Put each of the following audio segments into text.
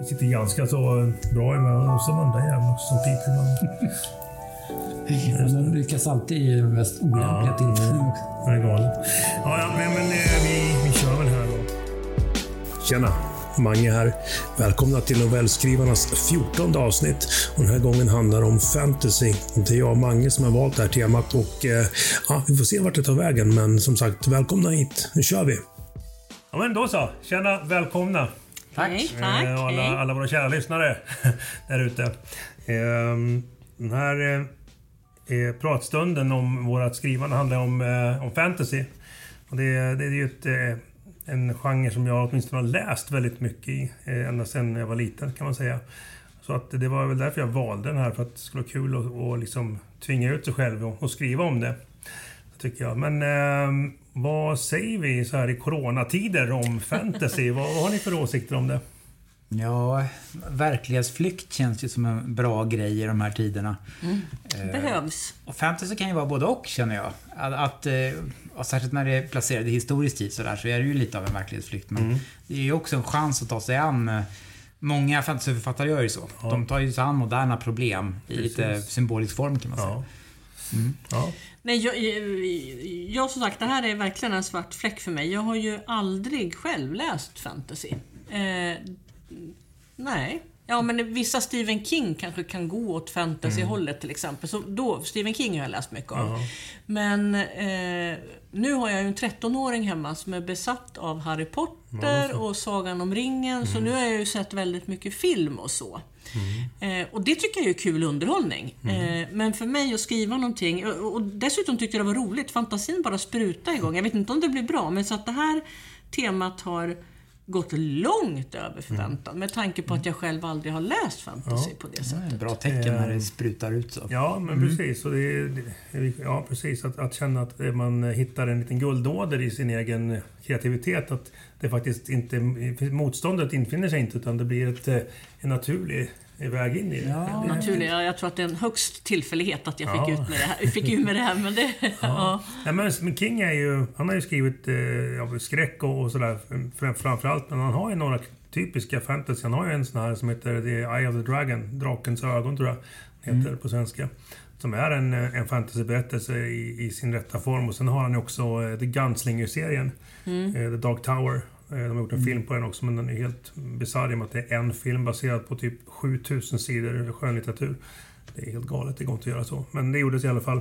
Vi sitter ganska så bra emellan som andra jävlar som piper ibland. De lyckas alltid i de mest olämpliga tillfällen också. Det är galet. Ja, ja men, men eh, vi, vi kör väl här då. Tjena! Mange här. Välkomna till novellskrivarnas 14 avsnitt. Och den här gången handlar det om fantasy. Det är jag och Mange som har valt det här temat och eh, ja, vi får se vart det tar vägen. Men som sagt, välkomna hit. Nu kör vi! Ja men då så. Tjena, välkomna! Tack. Hej, tack. Eh, och alla, hej. alla våra kära lyssnare där ute. Eh, Den här eh, eh, pratstunden om vårat skrivande handlar om, eh, om fantasy. Och det, det är ju ett, eh, en genre som jag åtminstone har läst väldigt mycket i. eh, Ända sedan jag var liten kan man säga. Så att det var väl därför jag valde den här. För att det skulle vara kul att och liksom tvinga ut sig själv och, och skriva om det. Tycker jag. Men eh, vad säger vi så här i coronatider om fantasy? vad, vad har ni för åsikter om det? Ja, verklighetsflykt känns ju som en bra grej i de här tiderna. Behövs. Och fantasy kan ju vara både och, känner jag. Att, att, eh, och särskilt när det är placerat i historisk tid så, där, så är det ju lite av en verklighetsflykt. Men det är ju också en chans att ta sig an eh, Många fantasyförfattare gör ju så. De tar ju sig an moderna problem i lite symbolisk form kan man säga. Ja. Ja. Nej, jag, jag, jag som sagt, det här är verkligen en svart fläck för mig. Jag har ju aldrig själv läst fantasy. Eh, nej. Ja, men vissa Stephen King kanske kan gå åt fantasy-hållet till exempel. Så då, Stephen King har jag läst mycket av. Ja. Men eh, nu har jag ju en 13-åring hemma som är besatt av Harry Potter och Sagan om ringen. Så nu har jag ju sett väldigt mycket film och så. Eh, och det tycker jag är kul underhållning. Eh, men för mig att skriva någonting, och, och dessutom tyckte jag det var roligt, fantasin bara spruta igång. Jag vet inte om det blir bra, men så att det här temat har gått långt över förväntan. Med tanke på att jag själv aldrig har läst fantasy på det Det är sättet. ett bra tecken när det sprutar ut så. Ja, men precis. Och det, är- det, ja, precis. Att, att känna att man hittar en liten guldåder i sin egen kreativitet. Att det faktiskt inte... Motståndet infinner sig inte, utan det blir ett, en naturlig väg in i det. Ja, det, Naturligt, ja, jag tror att det är en högst tillfällighet att jag fick Ja. ut med det här. Fick ur med det här, men det... Ja. Nej, men men King är ju... Han har ju skrivit eh, ja, skräck och, och sådär fram- framförallt. Men han har ju några typiska fantasy. Han har ju en sån här som heter The Eye of the Dragon. Drakens ögon tror jag heter på svenska. Som är en, eh, en fantasyberättelse i, i sin rätta form. Och sen har han ju också eh, The Gunslinger-serien. Eh, The Dark Tower. Eh, De har gjort en film på den också men den är helt bisarr i och med att det är en film baserad på typ 7000 sidor skönlitteratur. Det är helt galet, det går inte att göra så. Men det gjordes i alla fall.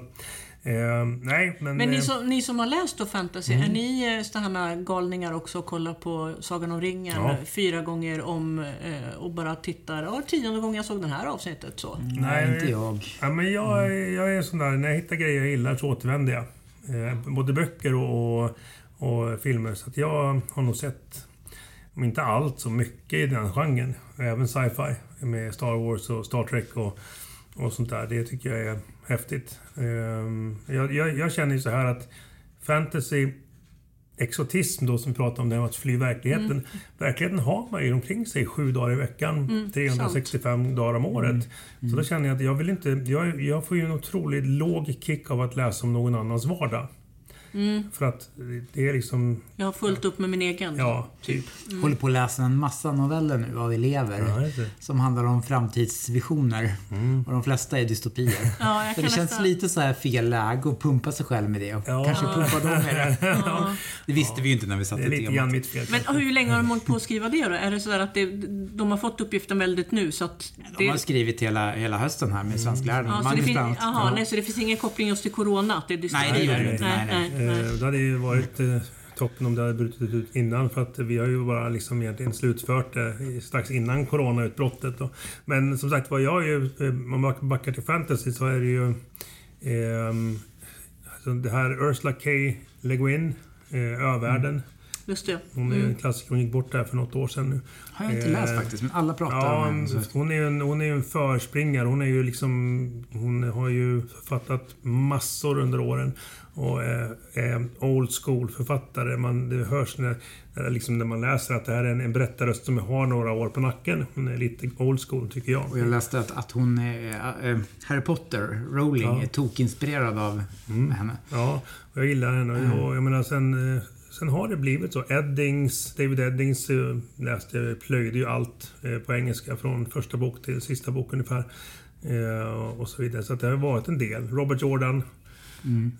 Eh, nej, men... Men ni eh, som, ni som har läst då fantasy, är ni eh, sådana galningar också och kollar på Sagan om ringen Ja. fyra gånger om eh, och bara tittar? Ja, tionde gången jag såg det här avsnittet så. Nej, inte jag. Ja, men jag, är- jag är sån där, när jag hittar grejer jag gillar så återvänder jag. Eh, både böcker och, och, och filmer. Så att jag har nog sett, om inte allt, så mycket i den genren. Även sci-fi med Star Wars och Star Trek och, och sånt där. Det tycker jag är häftigt. Eh, jag, jag, jag känner ju så här att fantasy exotism då som vi pratar om, det här med att fly verkligheten. Verkligheten har man ju omkring sig sju dagar i veckan, 365 dagar om året. Så då känner jag att jag vill inte... Jag, jag får ju en otroligt låg kick av att läsa om någon annans vardag. För att det är liksom... Jag har fullt upp med min egen. Ja, typ. Håller på att läsa en massa noveller nu av elever. Ja, det. som handlar om framtidsvisioner. Och de flesta är dystopier. Ja, jag Så kan det känns nästan- lite så här fel läge att pumpa sig själv med det. Och Ja. kanske pumpa dem med det. Det visste vi ju inte när vi Det satte är lite grann temat. mitt fel. Men hur länge har de hållit på att skriva det då? Är det så där att det, de har fått uppgiften väldigt nu så att... Det, De har skrivit hela, hela hösten här med svenskläraren. ja, så det, finns, aha, Ja. nej, så det finns ingen koppling just till Corona? Att det är dystopia? Nej, det gör det inte. nej, Nej, nej, nej. Eh, Det hade ju varit eh, toppen om det hade brutit ut innan för att vi har ju bara liksom egentligen slutfört det strax innan coronautbrottet. då. Men som sagt var, jag är ju, eh, om man backar till fantasy så är det ju ehm, alltså det här Ursula K. Le Guin, eh, Övärlden. Just det. Hon är ju en klassiker, hon gick bort där för något år sedan nu. Har jag inte Eh, läst faktiskt, men alla pratar Ja, om henne. hon är ju en, hon är en förspringare. Hon är ju liksom... Hon har ju författat massor under åren. Och är, är old school författare. Man, det hörs när, när, liksom när man läser att det här är en, en berättarröst som har några år på nacken. Hon är lite old school tycker jag. Och jag läste att, att hon är... äh, Harry Potter, Rowling, Ja. är tokinspirerad av henne. Ja, och jag gillar henne. Och jag menar sen... eh, sen har det blivit så. Eddings, David Eddings eh, läste, plöjde ju allt eh, på engelska från första bok till sista bok ungefär. Och så vidare. Så det har varit en del. Robert Jordan.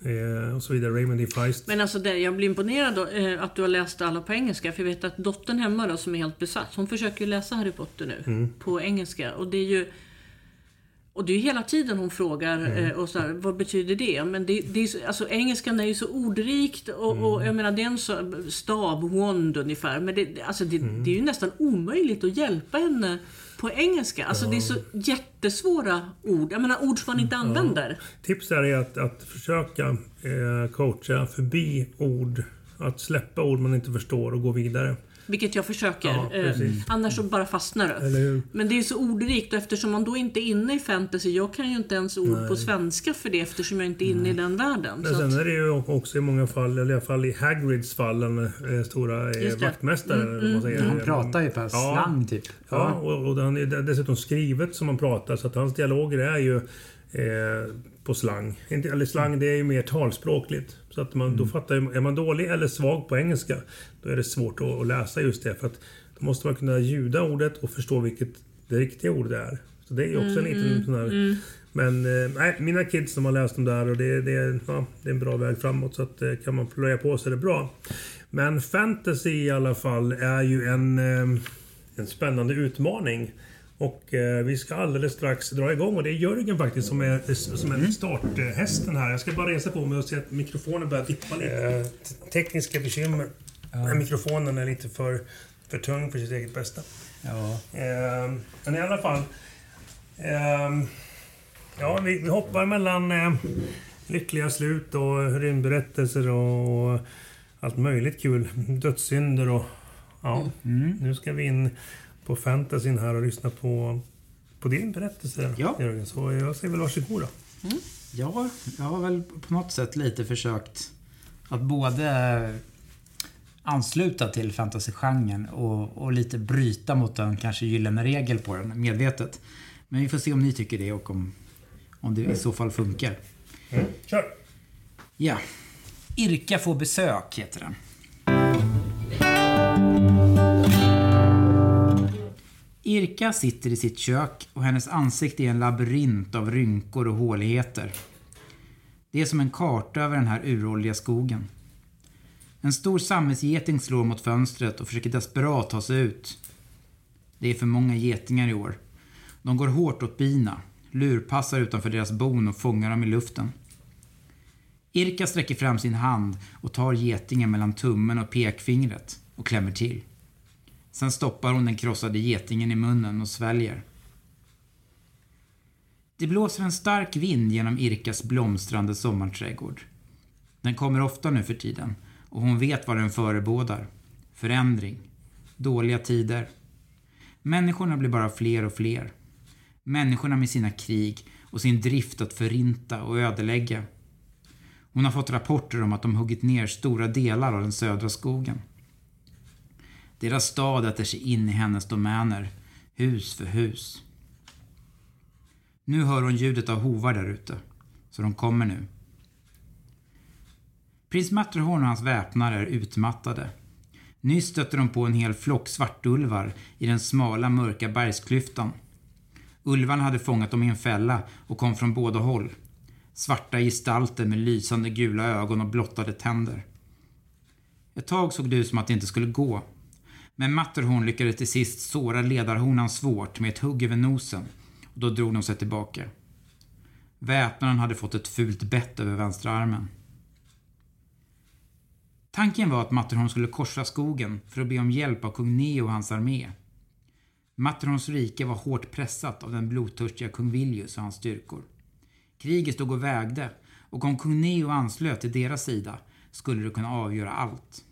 Eh, och så vidare. Raymond E. Feist. Men alltså det, jag blir imponerad då, eh, att du har läst alla på engelska. För jag vet att dottern hemma då, som är helt besatt, hon försöker ju läsa Harry Potter nu. Mm. På engelska. Och det är ju... Och det är ju hela tiden hon frågar Mm. eh, och så här, vad betyder det? Men det, det är, så- alltså, engelskan är ju så ordrikt och, Mm. och jag menar det är en så, stav, wand ungefär. Men det- alltså, det, Mm. det är ju nästan omöjligt att hjälpa henne på engelska. Alltså det är så jättesvåra ord. Jag menar ord som man inte använder. Tips där är att, att försöka eh, coacha förbi ord. Att släppa ord man inte förstår och gå vidare. Vilket jag försöker. Ja, eh, precis. annars så bara fastnar det. Men det är så ordrikt och eftersom man då inte är inne i fantasy, jag kan ju inte ens ord på svenska för det eftersom jag inte är inne i den världen. Men Så sen att, är det ju också i många fall, eller i alla fall i Hagrids fall, den eh, stora eh, vaktmästaren. vad man säger. Han pratar ju på Ja. slang typ. Ja, och, och han är dessutom skrivet som han pratar så att hans dialoger är ju eh, på slang. Eller slang, det är ju mer talspråkligt. Så att man, då fattar ju, är man dålig eller svag på engelska, då är det svårt att, att läsa just det. För att då måste man kunna ljuda ordet och förstå vilket det riktiga ordet är. Så det är ju också en liten sån här... Men eh, nej, mina kids de har läst dem där och det, det, ja, det är en bra väg framåt. Så att, eh, kan man plöja på så är det bra. Men fantasy i alla fall är ju en, eh, en spännande utmaning. Och eh, vi ska alldeles strax dra igång och det är Jörgen faktiskt som är, som är starthästen här. Jag ska bara resa på mig och se att mikrofonen börjar dippa lite. Eh, te- tekniska bekymmer. Mikrofonen är lite för, för tung för sitt eget bästa. Ja. Eh, men i alla fall. Eh, ja, vi, vi hoppar mellan eh, lyckliga slut och rymdberättelser och allt möjligt kul. Dödssynder och... Ja, nu ska vi in på fantasyn här och lyssna på, på din berättelse Ja. Jörgen. Så jag säger väl varsågod då. Ja, jag har väl på något sätt lite försökt att både ansluta till fantasygenren och, och lite bryta mot en kanske gyllene regel på den, medvetet. Men vi får se om ni tycker det och om, om det i så fall funkar. Kör! Ja. Irka får besök, heter den. Irka sitter i sitt kök och hennes ansikte är en labyrint av rynkor och håligheter. Det är som en karta över den här uråldriga skogen. En stor sammetsgeting slår mot fönstret och försöker desperat ta sig ut. Det är för många getingar i år. De går hårt åt bina, lurpassar utanför deras bon och fångar dem i luften. Irka sträcker fram sin hand och tar getingen mellan tummen och pekfingret och klämmer till. Sen stoppar hon den krossade getingen i munnen och sväljer. Det blåser en stark vind genom Irkas blomstrande sommarträdgård. Den kommer ofta nu för tiden och hon vet vad den förebådar. Förändring. Dåliga tider. Människorna blir bara fler och fler. Människorna med sina krig och sin drift att förinta och ödelägga. Hon har fått rapporter om att de huggit ner stora delar av den södra skogen. Deras stad äter sig in i hennes domäner, hus för hus. Nu hör hon ljudet av hovar där ute, så de kommer nu. Prins Matterhorn och hans väpnare är utmattade. Nyss stötte de på en hel flock svartulvar i den smala mörka bergsklyftan. Ulvarna hade fångat dem i en fälla och kom från båda håll. Svarta gestalter med lysande gula ögon och blottade tänder. Ett tag såg det ut som att det inte skulle gå. Men Matterhorn lyckades till sist såra ledarhonan svårt med ett hugg över nosen och då drog de sig tillbaka. Väpnaren hade fått ett fult bett över vänstra armen. Tanken var att Matterhorn skulle korsa skogen för att be om hjälp av kung Neo och hans armé. Matterhorns rike var hårt pressat av den blodtörstiga kung Viljus och hans styrkor. Kriget stod och vägde och om kung Neo anslöt till deras sida skulle det kunna avgöra allt.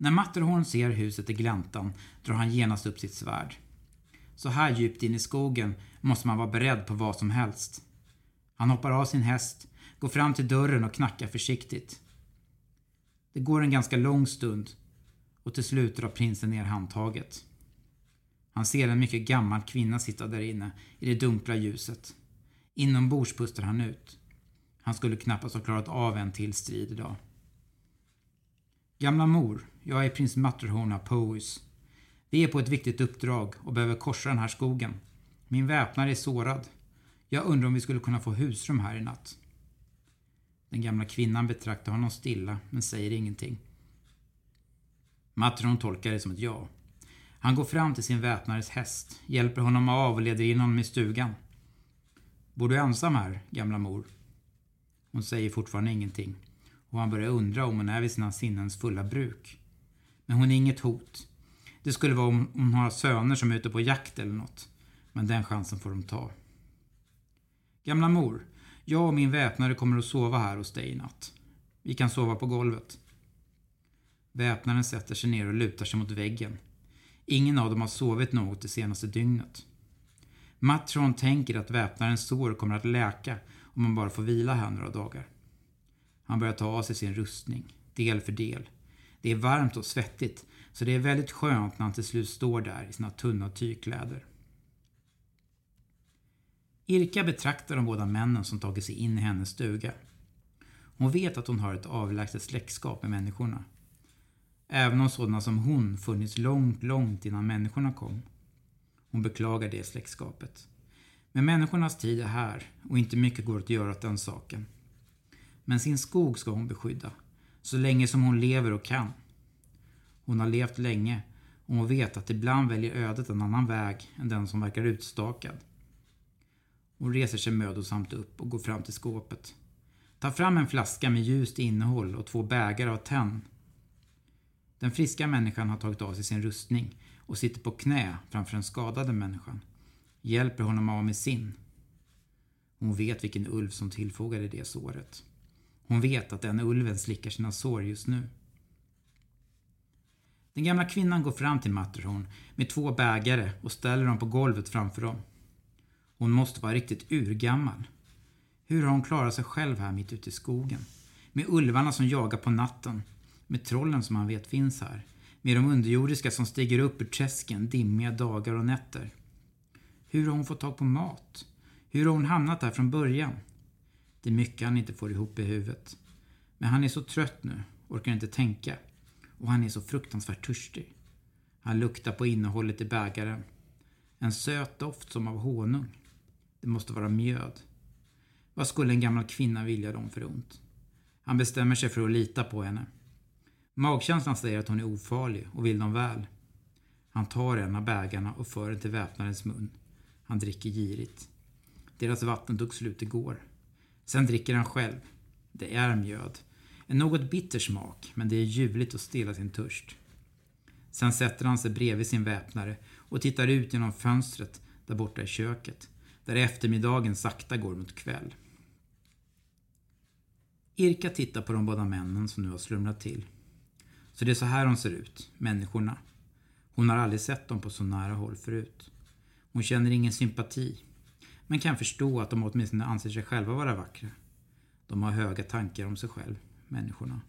När Matterhorn ser huset i gläntan drar han genast upp sitt svärd. Så här djupt in i skogen måste man vara beredd på vad som helst. Han hoppar av sin häst, går fram till dörren och knackar försiktigt. Det går en ganska lång stund och till slut drar prinsen ner handtaget. Han ser en mycket gammal kvinna sitta där inne i det dunkla ljuset. Inombords pustar han ut. Han skulle knappast ha klarat av en till strid idag. Gamla mor, jag är prins Matterhorn av Powys. Vi är på ett viktigt uppdrag och behöver korsa den här skogen. Min väpnare är sårad. Jag undrar om vi skulle kunna få husrum här i natt. Den gamla kvinnan betraktar honom stilla, men säger ingenting. Matron tolkar det som ett ja. Han går fram till sin väpnares häst, hjälper honom av och leder in honom i stugan. Bor du ensam här, gamla mor? Hon säger fortfarande ingenting och han börjar undra om hon är vid sina sinnens fulla bruk. Men hon är inget hot. Det skulle vara om hon har söner som är ute på jakt eller något. Men den chansen får de ta. Gamla mor, jag och min väpnare kommer att sova här hos dig i natt. Vi kan sova på golvet. Väpnaren sätter sig ner och lutar sig mot väggen. Ingen av dem har sovit något det senaste dygnet. Matron tänker att väpnarens sår kommer att läka om man bara får vila här några dagar. Han börjar ta av sig sin rustning, del för del. Det är varmt och svettigt, så det är väldigt skönt när han till slut står där i sina tunna tygkläder. Irka betraktar de båda männen som tagit sig in i hennes stuga. Hon vet att hon har ett avlägset släktskap med människorna. Även om sådana som hon funnits långt, långt innan människorna kom. Hon beklagar det släktskapet. Men människornas tid är här och inte mycket går att göra åt den saken. Men sin skog ska hon beskydda. Så länge som hon lever och kan. Hon har levt länge och hon vet att ibland väljer ödet en annan väg än den som verkar utstakad. Hon reser sig mödosamt upp och går fram till skåpet. Tar fram en flaska med ljust innehåll och två bägare av tenn. Den friska människan har tagit av sig sin rustning och sitter på knä framför den skadade människan. Hjälper honom av med sin. Hon vet vilken ulv som tillfogade det såret. Hon vet att den ulven slickar sina sår just nu. Den gamla kvinnan går fram till Matterhorn med två bägare och ställer dem på golvet framför dem. Hon måste vara riktigt urgammal. Hur har hon klarat sig själv här mitt ute i skogen? Med ulvarna som jagar på natten. Med trollen som man vet finns här. Med de underjordiska som stiger upp ur träsken dimmiga dagar och nätter. Hur har hon fått tag på mat? Hur har hon hamnat där från början? Det är mycket han inte får ihop i huvudet. Men han är så trött nu, orkar inte tänka. Och han är så fruktansvärt törstig. Han luktar på innehållet i bägaren. En söt doft som av honung. Det måste vara mjöd. Vad skulle en gammal kvinna vilja dem för ont? Han bestämmer sig för att lita på henne. Magkänslan säger att hon är ofarlig och vill dem väl. Han tar en av bägarna och för den till väpnarens mun. Han dricker girigt. Deras vatten tog slut igår. Sen dricker han själv. Det är mjöd. En något bitter smak, men det är ljuvligt att stilla sin törst. Sen sätter han sig bredvid sin väpnare och tittar ut genom fönstret där borta i köket, där eftermiddagen sakta går mot kväll. Irka tittar på de båda männen som nu har slumrat till. Så det är så här de ser ut, människorna. Hon har aldrig sett dem på så nära håll förut. Hon känner ingen sympati, men kan förstå att de åtminstone anser sig själva vara vackra. De har höga tankar om sig själv, människorna.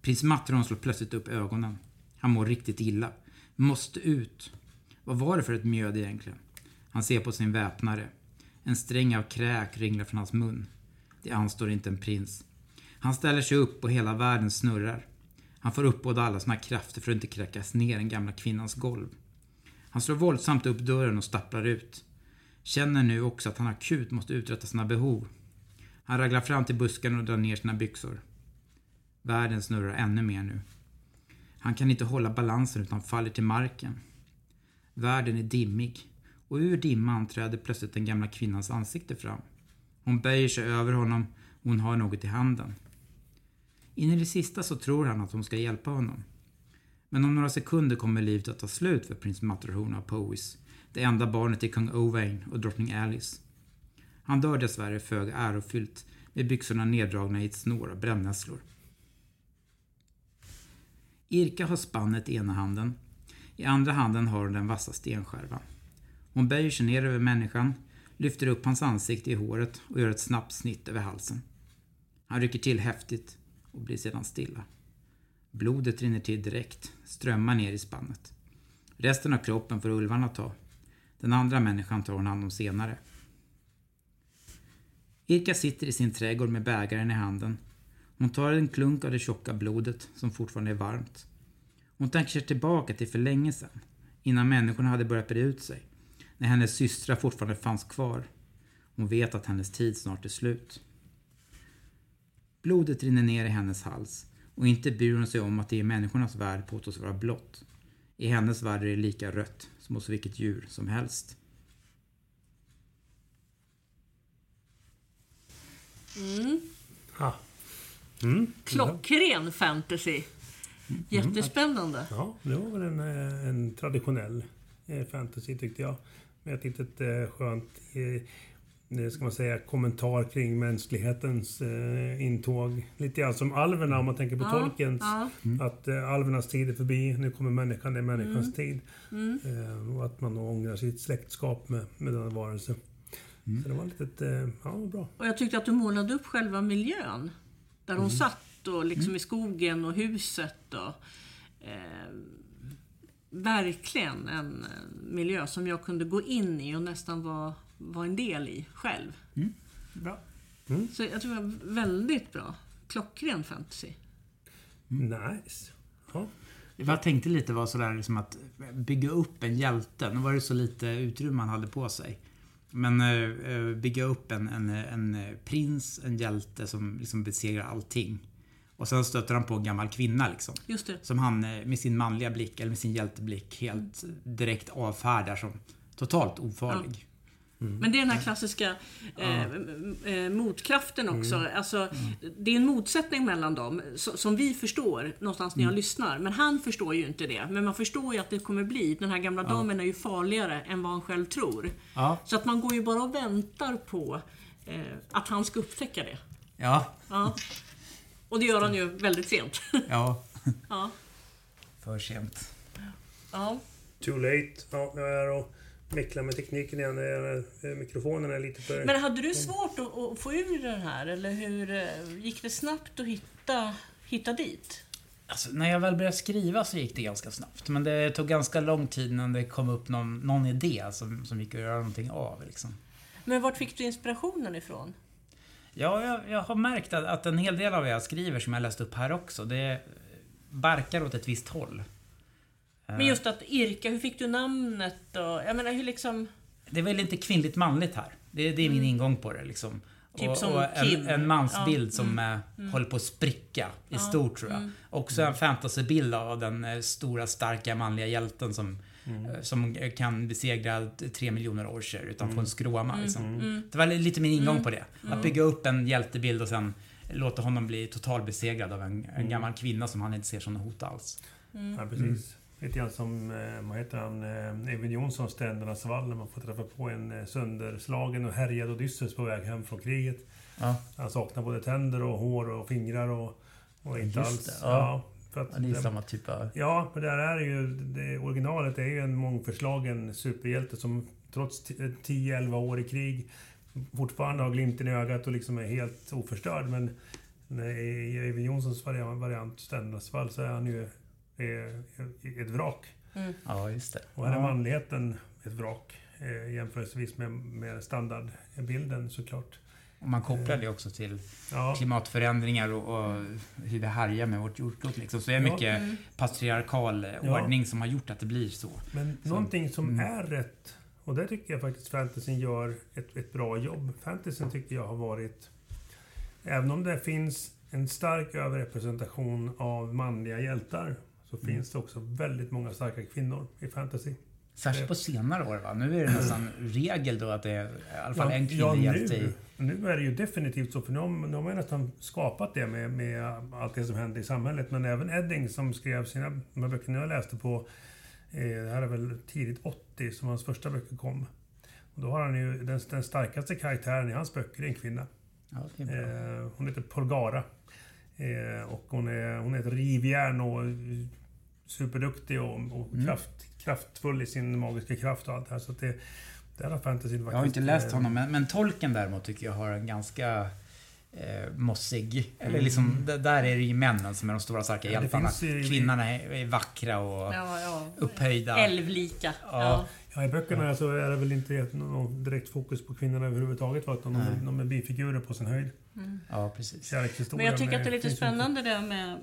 Prins Matron slår plötsligt upp ögonen. Han mår riktigt illa. Måste ut. Vad var det för ett mjöd egentligen? Han ser på sin väpnare. En sträng av kräk ringlar från hans mun. Det anstår inte en prins. Han ställer sig upp och hela världen snurrar. Han får upp båda alla sina krafter för att inte kräkas ner den gamla kvinnans golv. Han slår våldsamt upp dörren och stapplar ut. Känner nu också att han akut måste uträtta sina behov. Han raglar fram till busken och drar ner sina byxor. Världen snurrar ännu mer nu. Han kan inte hålla balansen utan faller till marken. Världen är dimmig och ur dimman träder plötsligt den gamla kvinnans ansikte fram. Hon böjer sig över honom och hon har något i handen. In i det sista så tror han att hon ska hjälpa honom. Men om några sekunder kommer livet att ta slut för prins Matterhorn av Powys, det enda barnet till kung Owain och drottning Alice. Han dör dessvärre föga ärofyllt med byxorna neddragna i ett snår av brännässlor. Irka har spannet i ena handen. I andra handen har hon den vassa stenskärvan. Hon böjer sig ner över människan, lyfter upp hans ansikte i håret och gör ett snabbt snitt över halsen. Han rycker till häftigt och blir sedan stilla. Blodet rinner till direkt, strömmar ner i spannet. Resten av kroppen får ulvarna ta. Den andra människan tar hon hand om senare. Irka sitter i sin trädgård med bägaren i handen. Hon tar en klunk av det tjocka blodet som fortfarande är varmt. Hon tänker sig tillbaka till för länge sedan. Innan människorna hade börjat breda ut sig. När hennes systrar fortfarande fanns kvar. Hon vet att hennes tid snart är slut. Blodet rinner ner i hennes hals och inte bryr hon sig om att det i människornas värld påstås vara blått. I hennes värld är det lika rött som hos vilket djur som helst. Mm. Ha. Mm. Klockren fantasy. Jättespännande. Ja, det var väl en, eh, en traditionell eh, fantasy tyckte jag. Med ett litet eh, skönt, eh, ska man säga, kommentar kring mänsklighetens eh, intåg. Lite grann som alverna om man tänker på Ja, Tolkiens. ja. Att eh, alvernas tid är förbi, nu kommer människan, det är människans Mm. tid. Eh, och att man då ångrar sitt släktskap med, med denna varelse. Så det var lite, eh, ja bra. Och jag tyckte att du målade upp själva miljön. Där hon satt och liksom i skogen och huset. Och, eh, verkligen en miljö som jag kunde gå in i och nästan vara var en del i själv. Bra. Så jag tror det var väldigt bra. Klockren fantasy. Nice. Ja. Vad jag tänkte lite var sådär liksom att bygga upp en hjälte. Nu var det så lite utrymme man hade på sig. Men eh, bygga upp en, en, en eh, prins, en hjälte som liksom besegrar allting. Och sen stöter han på en gammal kvinna liksom. Just det. Som han med sin manliga blick, eller med sin hjälteblick, helt direkt avfärdar som totalt ofarlig. Men det är den här klassiska eh, m- eh, motkraften också. Alltså, Det är en motsättning mellan dem so- som vi förstår någonstans när jag lyssnar. Men han förstår ju inte det. Men man förstår ju att det kommer bli. Den här gamla damen är ju farligare än vad han själv tror. Ja. Så att man går ju bara och väntar på eh, att han ska upptäcka det. Ja. Ja. Och det gör han ju väldigt sent. Ja. ja. För sent. Ja. Too late. Ja, micklar med tekniken igen. Eh, Mikrofonen är lite för... Men hade du svårt att, att få ur den här? Eller hur eh, gick det snabbt att hitta, hitta dit? Alltså, när jag väl började skriva så gick det ganska snabbt. Men det tog ganska lång tid innan det kom upp någon, någon idé som, som gick att göra någonting av. Liksom. Men vart fick du inspirationen ifrån? Ja, jag, jag har märkt att, att en hel del av det jag skriver, som jag läst upp här också, det barkar åt ett visst håll. Men just att Irka, hur fick du namnet och... Jag menar hur liksom... Det är väl inte kvinnligt manligt här. Det, det är min ingång på det. Liksom. Typ och, som och Kim. en, en mansbild Ja, som eh, håller på att spricka i stort tror jag. Också en fantasybild av den eh, stora starka manliga hjälten som, eh, som kan besegra tre miljoner orcher utanför en skråma. Liksom. Det var lite min ingång på det. Att bygga upp en hjältebild och sen låta honom bli totalbesegrad av en, en gammal kvinna som han inte ser som något hot alls. Ja, precis. Lite grann som, eh, vad heter han, eh, Eyvind Jonssons Strändernas vall när man får träffa på en eh, sönderslagen och härjad Odysseus på väg hem från kriget. Ja, Han saknar både tänder och hår och fingrar och, och inte Just alls... det, ja. för att, det är samma typ av... Ja, men det här är ju... Det, originalet är ju en mångförslagen superhjälte som trots t- 10-11 år i krig fortfarande har glimten i ögat och liksom är helt oförstörd. Men i Eyvind Jonssons variant, variant Strändernas vall så är han ju eh, ett vrak. Ja, just det. Och här är Ja. manligheten ett vrak eh, jämförelsevis med, med standardbilden såklart. Och man kopplar det också till Ja, klimatförändringar och, och hur vi härjar med vårt jordklot. Liksom. Så det är Ja. mycket patriarkal eh, Ja. ordning som har gjort att det blir så. men någonting som är rätt och där tycker jag faktiskt fantasyn gör ett, ett bra jobb. Fantasyn tycker jag har varit... Även om det finns en stark överrepresentation av manliga hjältar så finns det också väldigt många starka kvinnor i fantasy. Särskilt på senare år va? Nu är det nästan regel då att det är i alla fall en ja, kvinnlig hjälte i... nu, nu är det ju definitivt så, för nu har, nu har man ju nästan skapat det med, med allt det som händer i samhället. Men även Edding som skrev sina de här böckerna jag läste på, eh, det här är väl tidigt 80 som hans första böcker kom. Och då har han ju den, den starkaste karaktären i hans böcker är en kvinna. Ja. Eh, hon heter Porgara. Eh, och hon är, hon är ett rivjärn och eh, superduktig och, och Mm. kraft, kraftfull i sin magiska kraft och allt det här. Så att det, där har fantasyn. Jag har inte läst honom, men, men tolken däremot tycker jag har en ganska eh, mossig. Eller liksom, d- där är det ju männen som är de stora starka Mm. Ja, hjältarna. ju- Kvinnorna är, är vackra och Ja, ja. upphöjda. Älvlika. Ja. Ja, i böckerna så är det väl inte någon direkt fokus på kvinnorna överhuvudtaget. va, Utan de, är- de är bifigurer på sin höjd. Ja, precis. Men jag tycker att det är lite spännande det med...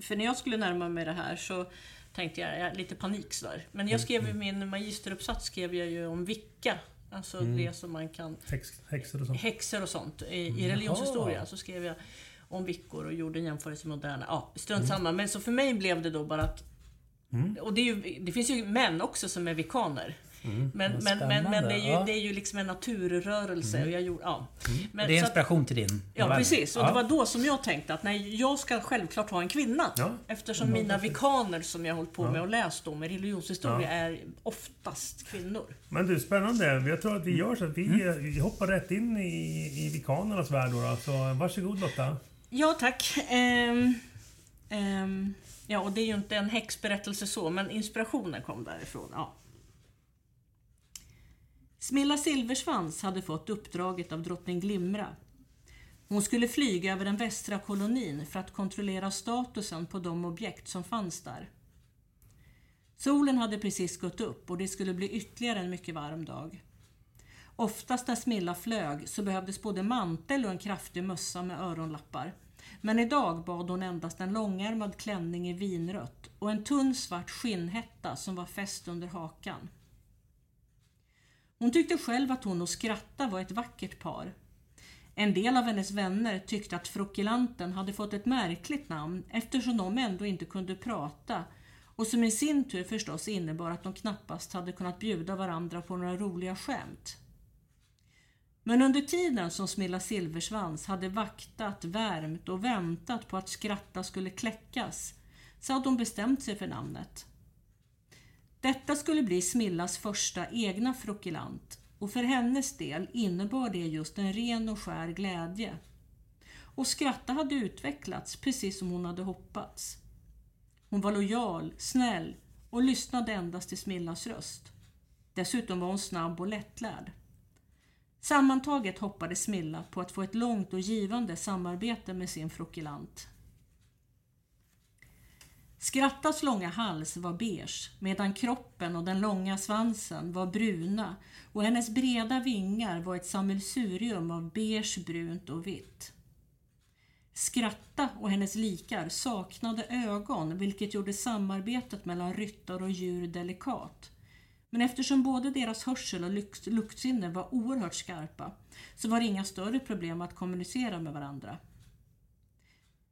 För när jag skulle närma mig det här så tänkte jag, jag lite panik sådär. Men Mm, jag skrev ju min magisteruppsats skrev jag ju om vicka. Alltså Mm. det som man kan... Häx, häxor och sånt. Häxor och sånt. I, i religionshistoria så skrev jag om vickor och gjorde en jämförelse med moderna. Ja, strunt samma. Men så för mig blev det då bara att... Mm. Och det, är ju, det finns ju män också som är vikaner. Mm. Men, men, men, men det, är ju, ja. det är ju liksom en naturrörelse. Och jag gjorde, ja. Men, Det är så att- inspiration till din Ja, novell. precis. Och Ja. det var då som jag tänkte att nej, jag ska självklart ha en kvinna. Ja. Eftersom mina vikaner som jag hållit på med och läst om i religionshistoria är oftast kvinnor. Men du, spännande. Jag tror att vi gör så att vi, Mm. vi hoppar rätt in i, i vikanernas värld då, då. Så varsågod Lotta. Ja, tack. Ehm, ehm, ja, och det är ju inte en häxberättelse så, men inspirationen kom därifrån. Ja. Smilla Silversvans hade fått uppdraget av drottning Glimra. Hon skulle flyga över den västra kolonin för att kontrollera statusen på de objekt som fanns där. Solen hade precis gått upp och det skulle bli ytterligare en mycket varm dag. Oftast när Smilla flög så behövdes både mantel och en kraftig mössa med öronlappar. Men idag bad hon endast en långärmad klänning i vinrött och en tunn svart skinnhätta som var fäst under hakan. Hon tyckte själv att hon och Skratta var ett vackert par. En del av hennes vänner tyckte att frockelanten hade fått ett märkligt namn eftersom de ändå inte kunde prata och som i sin tur förstås innebar att de knappast hade kunnat bjuda varandra på några roliga skämt. Men under tiden som Smilla Silversvans hade vaktat, värmt och väntat på att Skratta skulle kläckas så hade hon bestämt sig för namnet. Detta skulle bli Smillas första egna frockelant och för hennes del innebar det just en ren och skär glädje. Och Skratta hade utvecklats precis som hon hade hoppats. Hon var lojal, snäll och lyssnade endast till Smillas röst. Dessutom var hon snabb och lättlärd. Sammantaget hoppades Smilla på att få ett långt och givande samarbete med sin frockelant. Skrattas långa hals var beige medan kroppen och den långa svansen var bruna och hennes breda vingar var ett sammelsurium av beige, brunt och vitt. Skratta och hennes likar saknade ögon vilket gjorde samarbetet mellan ryttare och djur delikat. Men eftersom både deras hörsel och lukt- luktsinne var oerhört skarpa så var det inga större problem att kommunicera med varandra.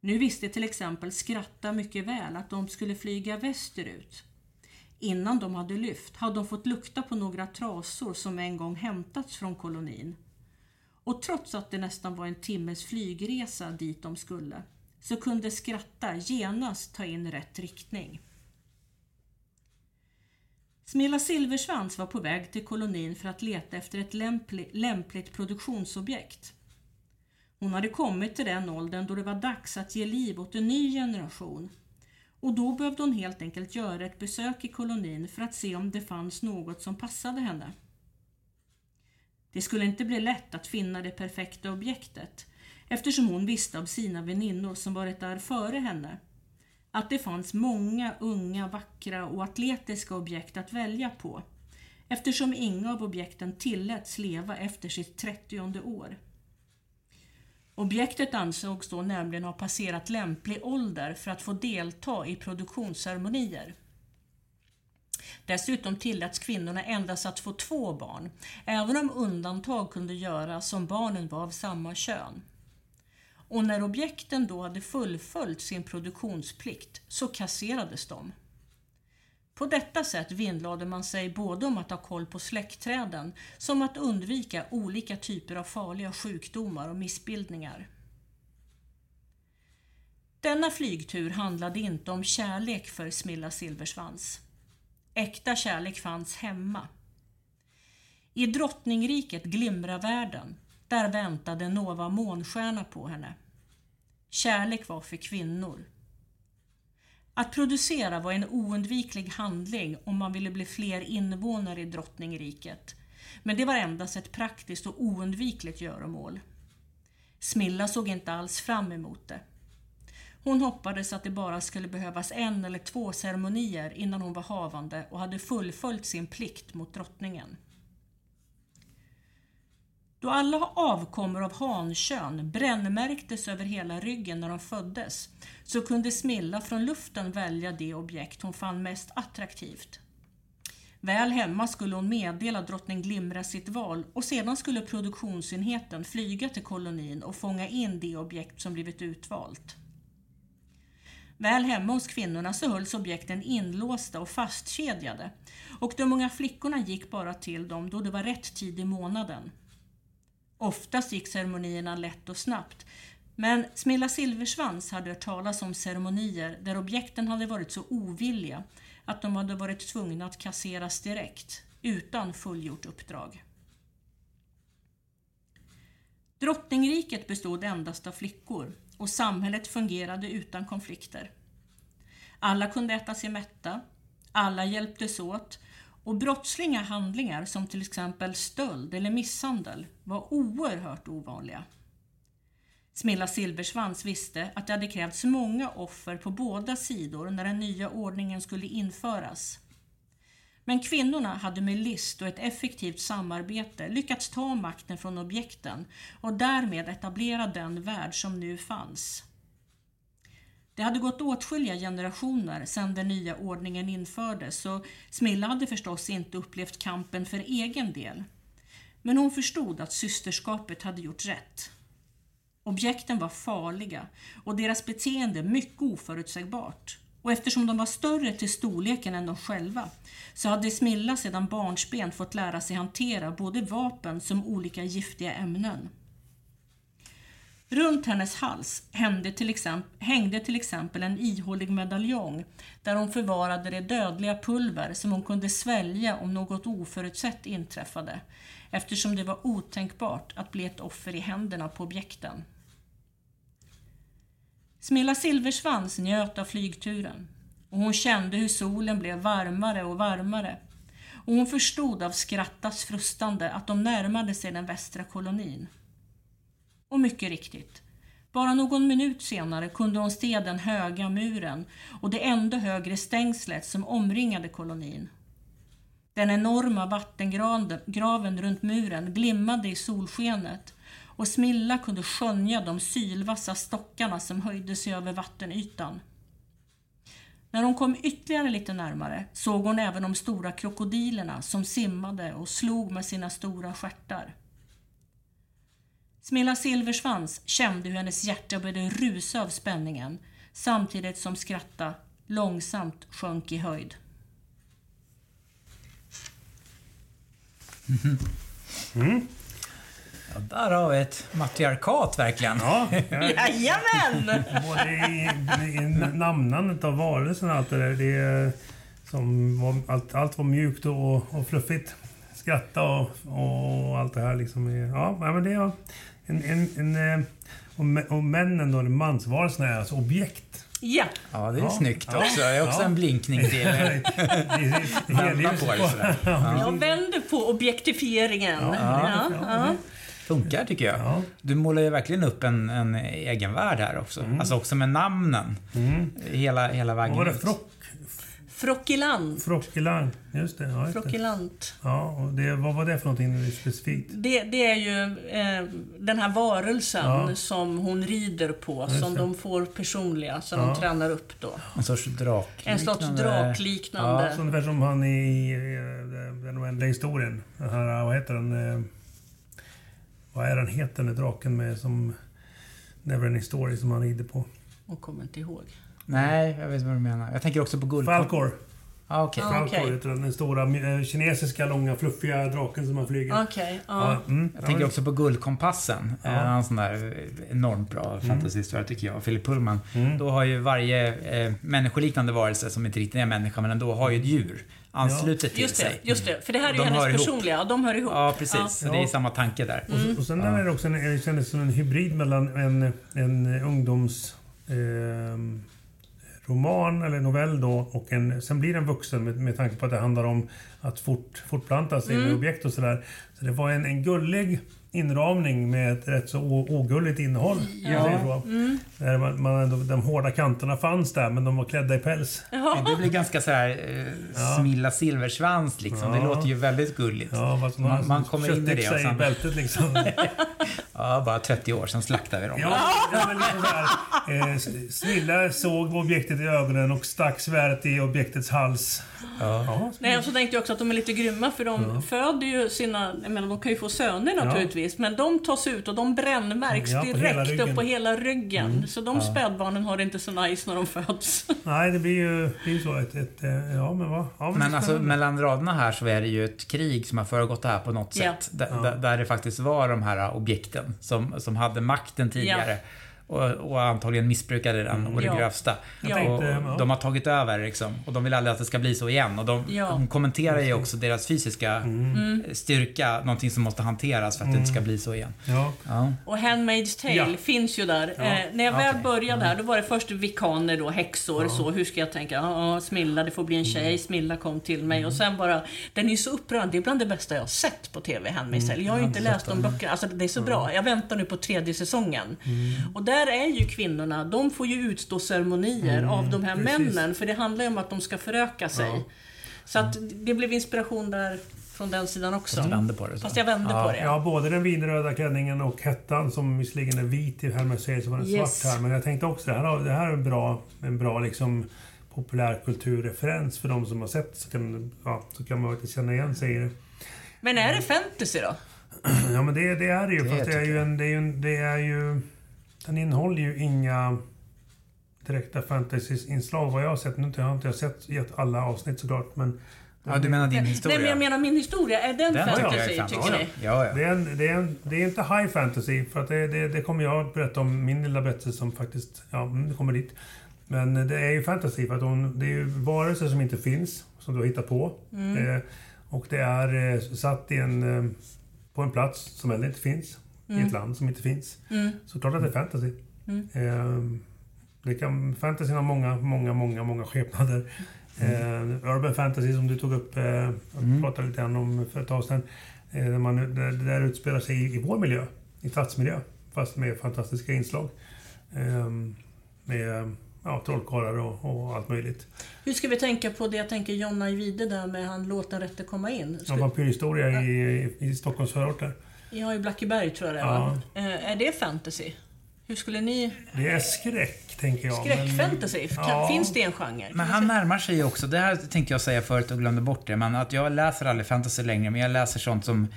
Nu visste till exempel Skratta mycket väl att de skulle flyga västerut. Innan de hade lyft hade de fått lukta på några trasor som en gång hämtats från kolonin. Och trots att det nästan var en timmes flygresa dit de skulle så kunde Skratta genast ta in rätt riktning. Smilla Silversvans var på väg till kolonin för att leta efter ett lämpli- lämpligt produktionsobjekt. Hon hade kommit till den åldern då det var dags att ge liv åt en ny generation. Och då behövde hon helt enkelt göra ett besök i kolonin för att se om det fanns något som passade henne. Det skulle inte bli lätt att finna det perfekta objektet eftersom hon visste av sina väninnor som varit där före henne att det fanns många unga, vackra och atletiska objekt att välja på eftersom inga av objekten tilläts leva efter sitt 30 år. Objektet ansågs då nämligen ha passerat lämplig ålder för att få delta i produktionsceremonier. Dessutom tilläts kvinnorna endast att få två barn, även om undantag kunde göras om barnen var av samma kön. Och när objekten då hade fullföljt sin produktionsplikt så kasserades de. På detta sätt vinnlade man sig både om att ha koll på släktträden som att undvika olika typer av farliga sjukdomar och missbildningar. Denna flygtur handlade inte om kärlek för Smilla Silversvans. Äkta kärlek fanns hemma. I drottningriket Glimravärlden, där väntade Nova månstjärna på henne. Kärlek var för kvinnor. Att producera var en oundviklig handling om man ville bli fler invånare i drottningriket. Men det var endast ett praktiskt och oundvikligt göromål. Smilla såg inte alls fram emot det. Hon hoppades att det bara skulle behövas en eller två ceremonier innan hon var havande och hade fullföljt sin plikt mot drottningen. Då alla avkommor av hankön brännmärktes över hela ryggen när de föddes så kunde Smilla från luften välja det objekt hon fann mest attraktivt. Väl hemma skulle hon meddela drottning Glimra sitt val och sedan skulle produktionsenheten flyga till kolonin och fånga in det objekt som blivit utvalt. Väl hemma hos kvinnorna så hölls objekten inlåsta och fastkedjade och de unga flickorna gick bara till dem då det var rätt tid i månaden. Oftast gick ceremonierna lätt och snabbt men Smilla Silversvans hade hört talas om ceremonier där objekten hade varit så ovilliga att de hade varit tvungna att kasseras direkt, utan fullgjort uppdrag. Drottningriket bestod endast av flickor och samhället fungerade utan konflikter. Alla kunde äta sig mätta, alla hjälptes åt och brottsliga handlingar som till exempel stöld eller misshandel var oerhört ovanliga. Smilla Silversvans visste att det hade krävts många offer på båda sidor när den nya ordningen skulle införas. Men kvinnorna hade med list och ett effektivt samarbete lyckats ta makten från objekten och därmed etablera den värld som nu fanns. Det hade gått åtskilliga generationer sedan den nya ordningen infördes så Smilla hade förstås inte upplevt kampen för egen del. Men hon förstod att systerskapet hade gjort rätt. Objekten var farliga och deras beteende mycket oförutsägbart. Och eftersom de var större till storleken än de själva så hade Smilla sedan barnsben fått lära sig hantera både vapen som olika giftiga ämnen. Runt hennes hals hängde till, exempel, hängde till exempel en ihålig medaljong där hon förvarade det dödliga pulver som hon kunde svälja om något oförutsett inträffade eftersom det var otänkbart att bli ett offer i händerna på objekten. Smilla Silversvans njöt av flygturen och hon kände hur solen blev varmare och varmare och hon förstod av Skrattas frustande att de närmade sig den västra kolonin. Och mycket riktigt, bara någon minut senare kunde hon se den höga muren och det ändå högre stängslet som omringade kolonin. Den enorma vattengraven runt muren glimmade i solskenet och Smilla kunde skönja de sylvassa stockarna som höjde sig över vattenytan. När hon kom ytterligare lite närmare såg hon även de stora krokodilerna som simmade och slog med sina stora stjärtar. Smilla Silversvans kände hur hennes hjärta började rusa av spänningen samtidigt som skratta långsamt sjönk i höjd. Mm. Ja, där har vi ett matriarkat verkligen. Ja, Jajamän! både i, i namnandet av varelsen och allt det där. Det är, som var, allt, allt var mjukt och, och fluffigt. Skratta och, och allt det här liksom. Ja, men det är en... en, en eh, och, och männen då, mansvarelserna är alltså objekt. Ja. Ja, det är ja. snyggt också. Det är också ja. en blinkning till... Vända på det sådär. Ja. Jag vänder på objektifieringen. Ja. Ja. Funkar tycker jag. Ja. Du målar ju verkligen upp en, en egen värld här också. Mm. Alltså också med namnen. Mm. Hela, hela vägen Vad var det? Frock? Frockilant. Frockilant, just det. Ja, Frockilant. Ja, och det, vad var det för någonting specifikt? Det, det är ju eh, den här varelsen ja. som hon rider på, just som det. de får personliga, som ja. de tränar upp då. En sorts drakliknande... En sorts drakliknande... Ja, ungefär som han i den oändliga historien. Den här, vad heter den? Eh, vad är den heter, den draken med som... Neverending Story som han rider på. Och kommer inte ihåg. Nej, jag vet vad du menar. Jag tänker också på guld... Falkor. Ah, okay. Falkor okay. heter den. Den stora eh, kinesiska, långa, fluffiga draken som man flyger. Okay, ah. ja, mm. Jag tänker också på Guldkompassen. Ja. En sån där enormt bra mm. fantasyhistoria tycker jag. Philip Pullman. Mm. Då har ju varje eh, människoliknande varelse, som inte riktigt är människa, men ändå har ju ett djur anslutet ja. till just det, sig. Just det, för det här är ju hennes personliga, ihop. de hör ihop. Ja, precis. Ja. Det är samma tanke där. Mm. Och, och sen är det också en, det kändes som en hybrid mellan en, en ungdoms... Eh, roman eller novell då och en, sen blir den vuxen med, med tanke på att det handlar om att fort, fortplanta sig med objekt och sådär. Så det var en, en gullig inramning med ett rätt så ogulligt innehåll. man Ja. så. Där man, man ändå, de hårda kanterna fanns där men de var klädda i päls. Det blir ganska så här eh, Smilla Silversvans liksom. Det Ja. låter ju väldigt gulligt. Ja, fast Man- har man kommer in i det och i sen- bältet liksom. Ja, bara 30 år, sen slaktar vi dem. Ja, ja men liksom så här, eh, Smilla såg objektet i ögonen och stack svärdet i objektets hals. Ja. Nej, och så tänkte jag också att de är lite grymma för de föder ju sina, jag menar de kan ju få söner naturligtvis, men de tas ut och de brännmärks Ja, direkt upp på hela ryggen. Så de spädbarnen har det inte så nice när de föds. Nej, det blir ju, det blir ju så. Ett, ett, ja, men vad? Ja, men Men alltså mellan raderna här så är det ju ett krig som har föregått det här på något Ja. sätt. Där, där- där det faktiskt var de här objekten som, som hade makten tidigare. Och, och antagligen missbrukade den och det Ja. grövsta. Jag Och, och de har tagit över liksom. Och de vill aldrig att det ska bli så igen. Och de, Ja. de kommenterar ju också deras fysiska Mm. styrka, någonting som måste hanteras för att det inte ska bli så igen. Ja, Ja. Och Handmaid's Tale Ja. finns ju där. Ja. Eh, när jag väl Okej. började här, då var det först vikaner då, häxor, så. Hur ska jag tänka? Ja, Smilla, det får bli en tjej. Mm. Smilla kom till mig. Och sen bara, den är ju så upprörande. Det är bland det bästa jag har sett på TV, Handmaid's Tale. Jag har ju inte läst de böckerna. Alltså, det är så bra. Jag väntar nu på tredje säsongen. Mm. Och där är ju kvinnorna, de får ju utstå ceremonier av de här Mm, precis. männen. För det handlar ju om att de ska föröka sig. Så att det blev inspiration där från den sidan också. Fast du vände på det. Så. Fast jag vände Ja. på det. ja, både den vinröda klänningen och hettan som visserligen är vit i Hermes så var den Yes. svart här. Men jag tänkte också det här, det här är en bra, en bra liksom populärkulturreferens för de som har sett så kan, ja, så kan man faktiskt känna igen sig i det. Men är det fantasy då? Ja men det, det är det ju. Det fast det är ju, en, det är ju, en, det är ju... Den innehåller ju inga direkta fantasy-inslag vad jag har sett. Nu har jag inte sett gett alla avsnitt såklart men... Ja, du menar din historia? Nej, men jag menar min historia. Är den, Den tycker jag fantasy, är fan- tycker ni? Ja, ja. Det är, en, det, är en, det är inte high fantasy, för att det, det, det kommer jag att berätta om min lilla berättelse som faktiskt... Ja, mm, det kommer dit. Men det är ju fantasy, för att hon, det är ju varelser som inte finns, som du har hittat på. Eh, och det är eh, satt i en, eh, på en plats som heller inte finns. I ett land som inte finns. Så klart att det är fantasy. Eh, det kan, fantasy har många, många, många, många skepnader. Eh, urban fantasy som du tog upp, eh, jag pratade lite grann om för ett tag sedan. Eh, där man, där, det där utspelar sig i, i vår miljö, i stadsmiljö. Fast med fantastiska inslag. Eh, med ja, trollkarlar och, och allt möjligt. Hur ska vi tänka på det jag tänker Jonna Ajvide där med han låt den rätte komma in? Ska, vampyrhistoria i, i, i Stockholms förorter. Ja, i Blackeberg tror jag det är, va? Eh, Är det fantasy? Hur skulle ni... Det är skräck, tänker jag. Skräckfantasy? Ja. Finns det en genre? Men han närmar sig ju också, det här tänkte jag säga förut och glömde bort det, men att jag läser aldrig fantasy längre, men jag läser sånt som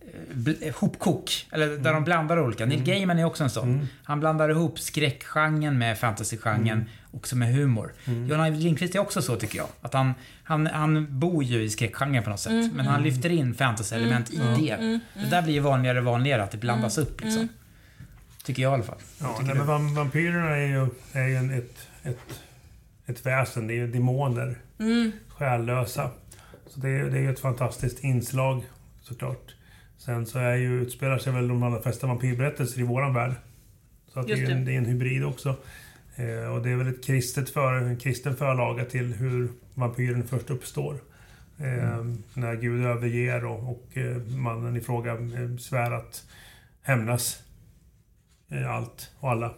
eh, bl- hopkok, eller där Mm. de blandar olika. Neil Gaiman är också en sån. Han blandar ihop skräckgenren med fantasygenren, Mm. Också med humor. John Ajvide Lindqvist är också så tycker jag. Att han, han, han bor ju i skräckgenren på något sätt, Mm, men han lyfter in fantasy-element i det. Det där blir ju vanligare och vanligare, att det blandas Mm, upp liksom. Tycker jag i alla fall. Ja, nej, men vam- vampyrerna är ju, är ju en, ett, ett, ett väsen. Det är ju demoner. Mm. Själlösa. Så det är, det är ju ett fantastiskt inslag såklart. Sen så är ju, utspelar sig väl de allra flesta vampyrberättelser i våran värld. Så att det, är, en- det. det är en hybrid också. Eh, och det är väl ett kristet för, en kristen förlaga till hur vampyren först uppstår. Eh, När Gud överger och, och eh, mannen i fråga svär att hämnas allt och alla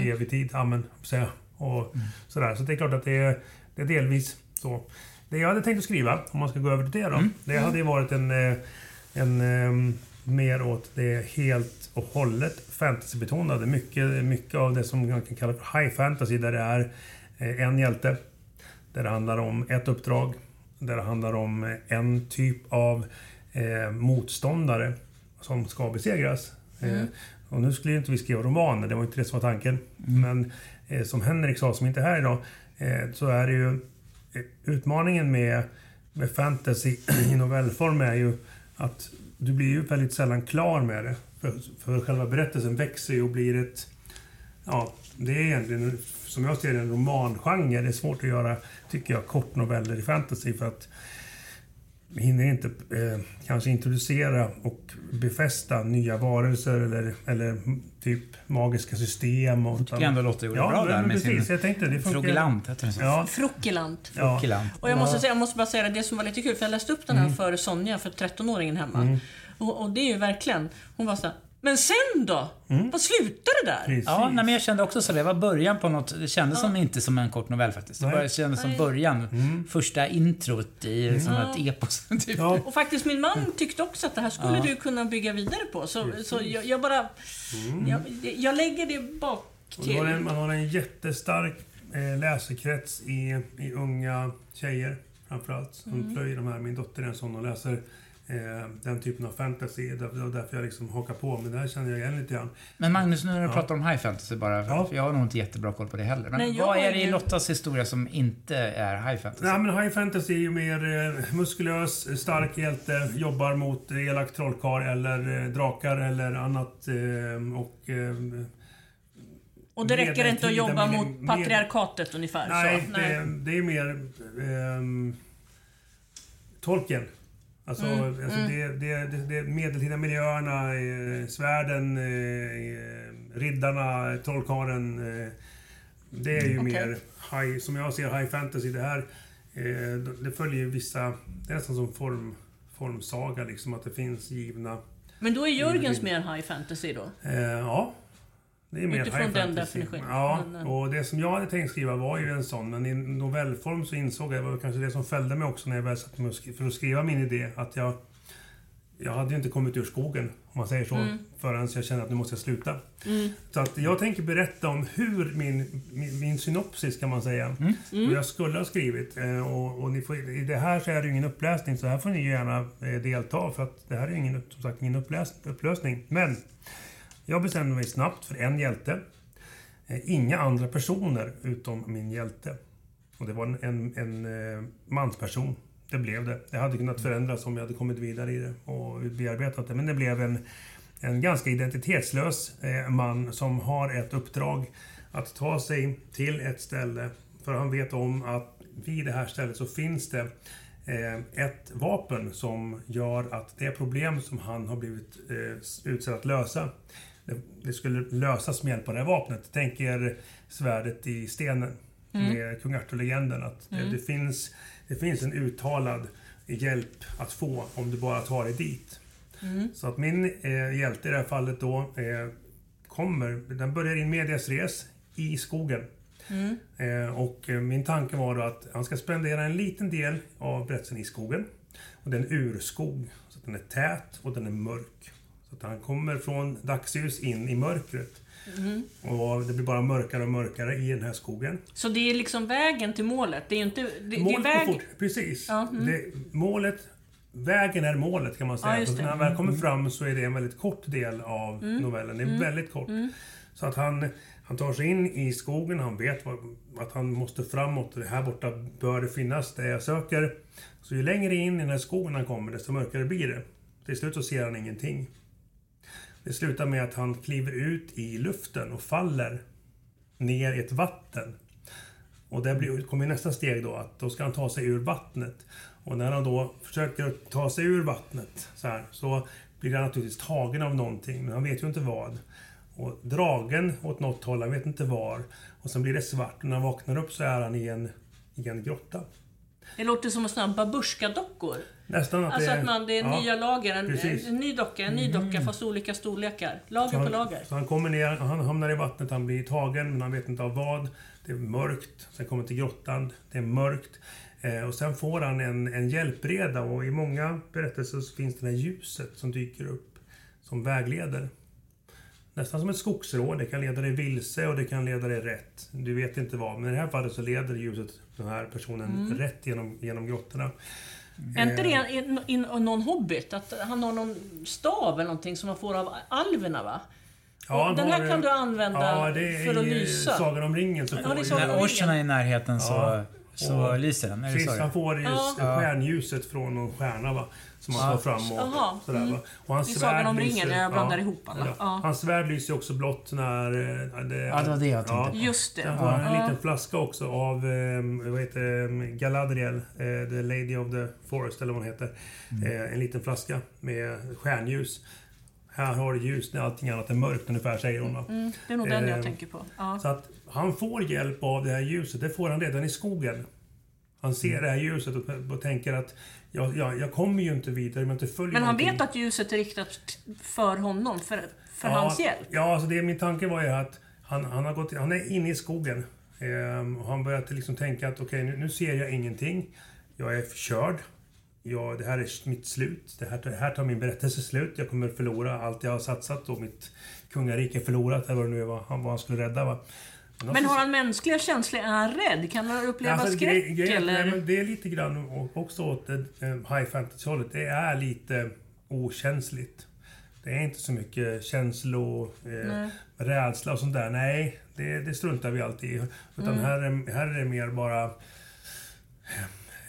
i evig tid. Amen, säger jag. Och sådär. Så det är klart att det är, det är delvis så. Det jag hade tänkt att skriva, om man ska gå över till det då. Det hade ju varit en, eh, en eh, mer åt det helt och hållet fantasybetonade. Mycket, mycket av det som man kan kalla för high fantasy där det är eh, en hjälte. Där det handlar om ett uppdrag. Där det handlar om eh, en typ av eh, motståndare som ska besegras. Eh, och nu skulle ju inte vi skriva romaner, det var inte det som var tanken. Men eh, som Henrik sa, som inte är här idag, eh, så är det ju eh, utmaningen med, med fantasy i novellform är ju att du blir ju väldigt sällan klar med det. För, för själva berättelsen växer ju och blir ett... Ja, det är egentligen, som jag ser det, en romangenre. Det är svårt att göra, tycker jag, kortnoveller i fantasy för att hinner inte eh, kanske introducera och befästa nya varelser eller, eller typ magiska system. Och, Jag tycker ändå Lotta gjorde ja, bra där med precis, sin jag tänkte det. Frogelant, heter den? Ja, Frukkelant. ja. Och jag måste, säga, jag måste bara säga det som var lite kul, för jag läste upp den här Mm. för Sonja, för 13-åringen hemma. Och, och det är ju verkligen, hon var så här, men sen då? Vad slutar det där? Precis. Ja, nej, men jag kände också så. Det var början på något. Det kändes som inte som en kort novell faktiskt. Det bara kändes som början. Första introt i som Ja. ett epos. Typ. Ja. Och faktiskt min man tyckte också att det här skulle du kunna bygga vidare på. Så, så jag, jag bara... Jag, jag lägger det bak Och till... då har en, man har en jättestark eh, läsekrets i, i unga tjejer framförallt. Som Mm. plöjer de här. Min dotter är en sån och läser eh, den typen av fantasy. Det var därför jag liksom hakar på. Men det här känner jag igen lite grann. Men Magnus, nu när du Ja. pratar om high fantasy bara. För, Ja. jag har nog inte jättebra koll på det heller. Men Nej, jag vad är det i Lottas historia som inte är high fantasy? Nej, men high fantasy är ju mer eh, muskulös, stark hjälte, jobbar mot eh, elak trollkarl eller eh, drakar eller annat. Eh, och, eh, Och det räcker inte att jobba med- mot med- patriarkatet ungefär. nej, så. Nej. Det, det är mer ehm, Tolkien. Alltså, Mm, alltså Det, det, det, det medeltida miljöerna, eh, svärden, eh, riddarna, trollkarlen. Eh, det är ju Okej. mer high, som jag ser high fantasy. Det här eh, det följer ju vissa, det är nästan som form, formsaga liksom, att det finns givna... Men då är Jörgens mer high fantasy då? Eh, ja. Det är mer Utifrån high den definitionen. Ja, eh, och det som jag hade tänkt skriva var ju en sån, men i novellform så insåg jag, det var kanske det som fällde mig också när jag väl satte mig och skri- för att skriva min idé, att jag... Jag hade ju inte kommit ur skogen, om man säger så, Mm. förrän jag kände att nu måste jag sluta. Mm. Så att jag tänker berätta om hur min, min, min synopsis, kan man säga, Mm. hur jag skulle ha skrivit. Eh, Och, och ni får, I det här så är det ju ingen uppläsning, så här får ni gärna eh, delta, för att det här är ju ingen, som sagt ingen uppläs, upplösning. Men jag bestämde mig snabbt för en hjälte. Eh, inga andra personer utom min hjälte. Och det var en, en, en eh, mansperson. Det blev det. Det hade kunnat förändras om jag hade kommit vidare i det och bearbetat det. Men det blev en, en ganska identitetslös eh, man som har ett uppdrag att ta sig till ett ställe. För han vet om att vid det här stället så finns det ett vapen som gör att det problem som han har blivit utsatt utsedd att lösa det, skulle lösas med hjälp av det här vapnet. Tänk er svärdet i stenen med kung Arthur-legenden. Att det, det, finns, det finns en uttalad hjälp att få om du bara tar dig dit. Så att min eh, hjälte i det här fallet då eh, kommer, den börjar in medias res i skogen. Eh, och eh, min tanke var då att han ska spendera en liten del av berättelsen i skogen. Och det är en urskog. Så den är tät och den är mörk. Att han kommer från dagsljus in i mörkret. Och det blir bara mörkare och mörkare i den här skogen. Så det är liksom vägen till målet? Det är inte... Det, det är Målet väg... Precis. Ja, mm. det, målet, vägen är målet kan man säga. Ja, så. Mm. när han väl kommer fram så är det en väldigt kort del av novellen. Det är väldigt kort. Mm. Så att han, han tar sig in i skogen, han vet vad, att han måste framåt. Det här borta bör det finnas det jag söker. Så ju längre in i den här skogen han kommer, desto mörkare blir det. Till slut så ser han ingenting. Det slutar med att han kliver ut i luften och faller ner i ett vatten. Och där blir, kommer nästa steg då, att då ska han ta sig ur vattnet. Och när han då försöker ta sig ur vattnet så, här, så blir han naturligtvis tagen av någonting, men han vet ju inte vad. Och dragen åt något håll, han vet inte var. Och sen blir det svart och när han vaknar upp så är han i en, i en grotta. Det låter som sådana här babushka-dockor. Nästan att Alltså det att man, det är ja. nya lager. En, precis. en ny docka, en ny docka fast olika storlekar. Lager Så på han, lager. så han kommer ner, han hamnar i vattnet, han blir tagen men han vet inte av vad. Det är mörkt. Sen kommer han till grottan, det är mörkt. Eh, och sen får han en, en hjälpreda och i många berättelser så finns det här ljuset som dyker upp som vägleder. Nästan som ett skogsråd. Det kan leda dig vilse och det kan leda dig rätt. Du vet inte vad, men i det här fallet så leder ljuset den här personen rätt genom, genom grottorna. Är inte det Eh, någon hobbit? Att han har någon stav eller någonting som man får av alverna va? Ja, den här har, kan du använda ja, det är för att i lysa. Sagan om ringen så Ja, får det är du- Sagan om När orchen är i närheten så... Ja. så Och- lyser den. Är det så? han får just Ja. stjärnljuset från någon stjärna va. Som han Ja. tar fram och sådär mm. va. Och hans I Sagan om svärd ringen, lyser- jag blandar ihop alla. ja. Ja. Hans svärd lyser ju också blått när... eh, Det, Ja, det var det jag tänkte på. Just det. Sen han en Ja. liten flaska också av, eh, vad heter det, Galadriel, eh, The Lady of the Forest eller vad hon heter. Mm. Eh, en liten flaska med stjärnljus. Här har du ljus när allting annat är mörkt ungefär, säger hon va. Mm, det är nog den jag Eh, tänker på. Ja. Så att han får hjälp av det här ljuset, det får han redan i skogen. Han ser Mm. det här ljuset och, och tänker att jag, jag, jag kommer ju inte vidare om jag inte följer Men han någonting. vet att ljuset är riktat för honom, för, för ja, hans hjälp. Ja, alltså det, min tanke var ju att han, han, har gått, han är inne i skogen. Ehm, och han började liksom tänka att okej, nu, nu ser jag ingenting. Jag är förkörd. Ja, det här är mitt slut. Det här, det här tar min berättelse slut. Jag kommer förlora allt jag har satsat och mitt kungarike förlorat. Eller vad det nu var vad han skulle rädda. Va? Men har han mänskliga känslor? Är han rädd? Kan han uppleva Alltså, skräck? grej- eller? nej, men det är lite grann också åt eh, high fantasy-hållet. Det är lite okänsligt. Det är inte så mycket känslor, eh, rädsla och sånt där. Nej, det, det struntar vi alltid i. Utan Mm. här, är, här är det mer bara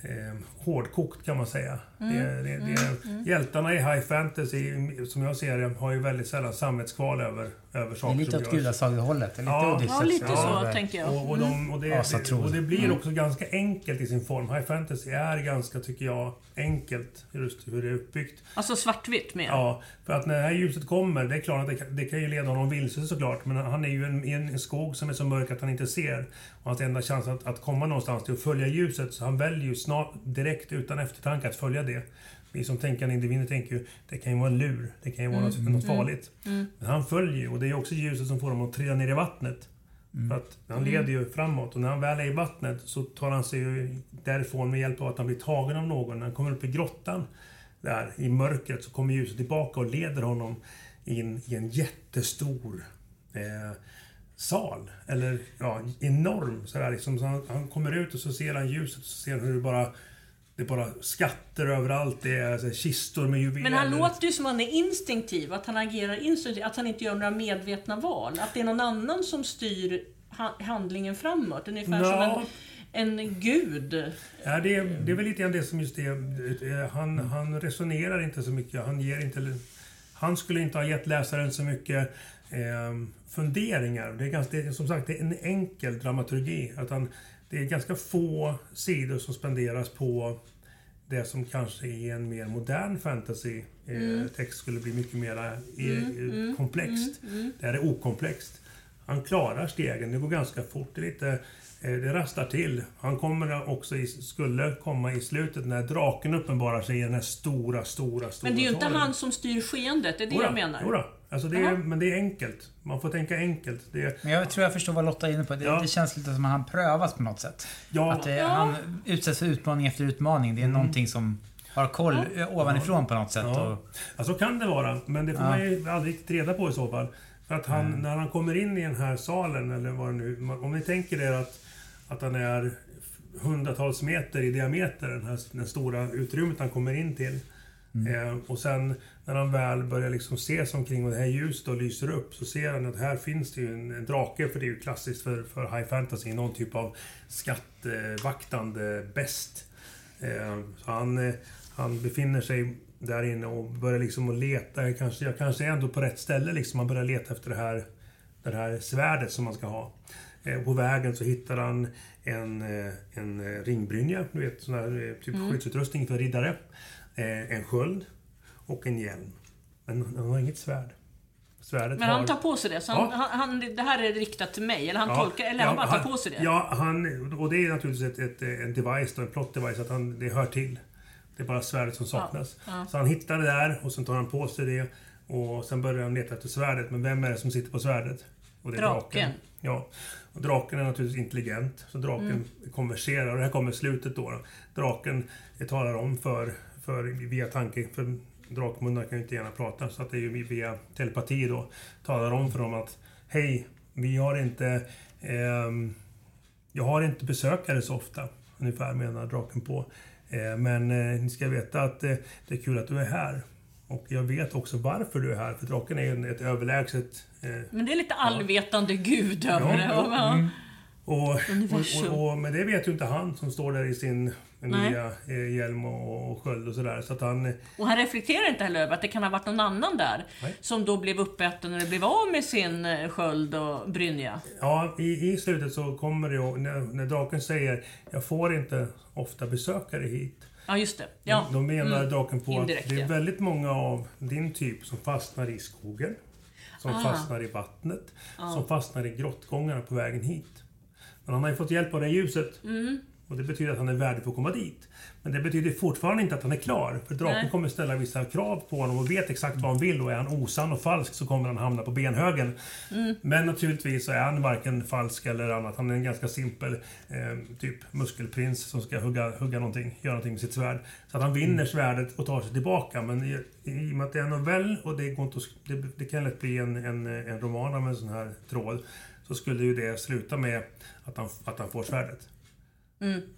eh, hårdkokt kan man säga. Mm. Det, det, det, Hjältarna i high fantasy, som jag ser det, har ju väldigt sällan samvetskval över, över saker är som åt görs. gudasagehållet. Det är lite Ja. Odysseus Ja, lite så över- tänker jag. Och, och, de, och, det, och det blir också ganska enkelt i sin form. High fantasy är ganska, tycker jag, enkelt just hur det är uppbyggt. Alltså svartvitt mer? Ja, för att när det här ljuset kommer, det är klart att det kan, det kan ju leda honom vilse såklart. Men han är ju en- i en, en skog som är så mörk att han inte ser. Och hans enda chans att, att komma någonstans till att följa ljuset, så han väljer ju snart, direkt utan eftertanke att följa det. Vi som tänkande individer tänker ju, det kan ju vara en lur. Det kan ju vara något, något farligt. Men han följer ju, och det är också ljuset som får honom att trilla ner i vattnet. För att han leder ju framåt och när han väl är i vattnet så tar han sig ju därifrån med hjälp av att han blir tagen av någon. När han kommer upp i grottan där i mörkret så kommer ljuset tillbaka och leder honom in i en jättestor eh, sal. Eller ja, enorm sådär liksom. Så han, han kommer ut och så ser han ljuset och så ser han hur det bara det är bara skatter överallt. Det är så här, kistor med juveler. Men han låter ju som han är instinktiv, att han agerar instinktivt, att han inte gör några medvetna val. Att det är någon annan som styr ha handlingen framåt. Ungefär Ja. som en, en gud. Ja, det, är, det är väl lite grann det som just det. eh, Han, han resonerar inte så mycket. Han ger inte... Han skulle inte ha gett läsaren så mycket eh, funderingar. Det är, ganska, det som sagt det är en enkel dramaturgi. Att han, det är ganska få sidor som spenderas på det som kanske i en mer modern fantasy eh, text skulle bli mycket mer eh, komplext. Det här är okomplext. Han klarar stegen, det går ganska fort. Det, lite, eh, det rastar till. Han kommer också i, skulle komma i slutet när draken uppenbarar sig i den här stora, stora, stora Men det är ju inte han som styr skeendet, det är det jag menar. Jodå. Alltså det är, men det är enkelt. Man får tänka enkelt. Det, Men jag tror jag förstår vad Lotta är inne på. Det, Ja. det känns lite som att han prövas på något sätt. ja, Att det, Ja. han utsätts för utmaning efter utmaning. Det är någonting som har koll eh, ovanifrån på något sätt. Ja. Och, Ja, så kan det vara. Men det får Ja. man ju aldrig riktigt reda på i så fall. För att han, när han kommer in i den här salen, eller vad det nu... Om ni tänker er att, att han är hundratals meter i diameter, den här den stora utrymmet han kommer in till. Eh, och sen när han väl börjar liksom se sig omkring och det här ljuset då lyser upp så ser han att här finns det ju en, en drake, för det är ju klassiskt för, för high fantasy, någon typ av skattvaktande bäst. Eh, så han, eh, han befinner sig där inne och börjar liksom att leta. Jag kanske, jag kanske är ändå på rätt ställe liksom. Han börjar leta efter det här, det här svärdet som man ska ha. Eh, på vägen så hittar han en, eh, en ringbrynja, du vet sån här eh, typ skyddsutrustning för riddare. Eh, en sköld och en hjälm. Men han har inget svärd. Svärdet Men han tar på sig det, så han, Ja. han, han, det här är riktat till mig, eller han Ja, tolkar, eller ja, han bara tar på sig det. Ja, han, och det är naturligtvis ett, ett, en device, då, en plot device, att han, det hör till. Det är bara svärdet som saknas. Så han hittar det där och sen tar han på sig det. Och sen börjar han leta efter svärdet. Men vem är det som sitter på svärdet? Och det är Draken. Ja. Och draken är naturligtvis intelligent. Så draken Mm. konverserar. Och det här kommer slutet då. då. Draken talar om för, för via tanke. För drakmunnar kan ju inte gärna prata. Så att det är ju via telepati då. Talar om för dem att Hej, vi har inte... ehm, jag har inte besökare så ofta. Ungefär menar draken på. Eh, men eh, ni ska veta att eh, det är kul att du är här. Och jag vet också varför du är här. För draken är ju ett överlägset... Eh, Men det är lite allvetande gud över Ja, det. ja, Ja, Och, och, och, och, men det vet ju inte han som står där i sin Nej. nya eh, hjälm och, och sköld och sådär. Så att han... Och han reflekterar inte heller över att det kan ha varit någon annan där. Nej. Som då blev uppäten eller blev av med sin eh, sköld och brynja. Ja, i, i slutet så kommer det ju, när, när draken säger Jag får inte ofta besökare hit. Ja, just det. Ja. Då menar Mm. draken på Indirekt, att det är ja. väldigt många av din typ som fastnar i skogen. Som Ah. fastnar i vattnet. Som fastnar i grottgångarna på vägen hit. Men han har ju fått hjälp av det ljuset. Mm. Och det betyder att han är värdig för att komma dit. Men det betyder fortfarande inte att han är klar. För draken Nej. kommer ställa vissa krav på honom och vet exakt vad han vill. Och är han osann och falsk så kommer han hamna på benhögen. Mm. Men naturligtvis så är han varken falsk eller annat. Han är en ganska simpel eh, typ muskelprins som ska hugga, hugga någonting, göra någonting med sitt svärd. Så att han vinner svärdet och tar sig tillbaka. Men i, i och med att det är en novell och det, går inte det, det kan lätt bli en, en, en roman av en sån här tråd. Så skulle ju det sluta med att han, att han får svärdet.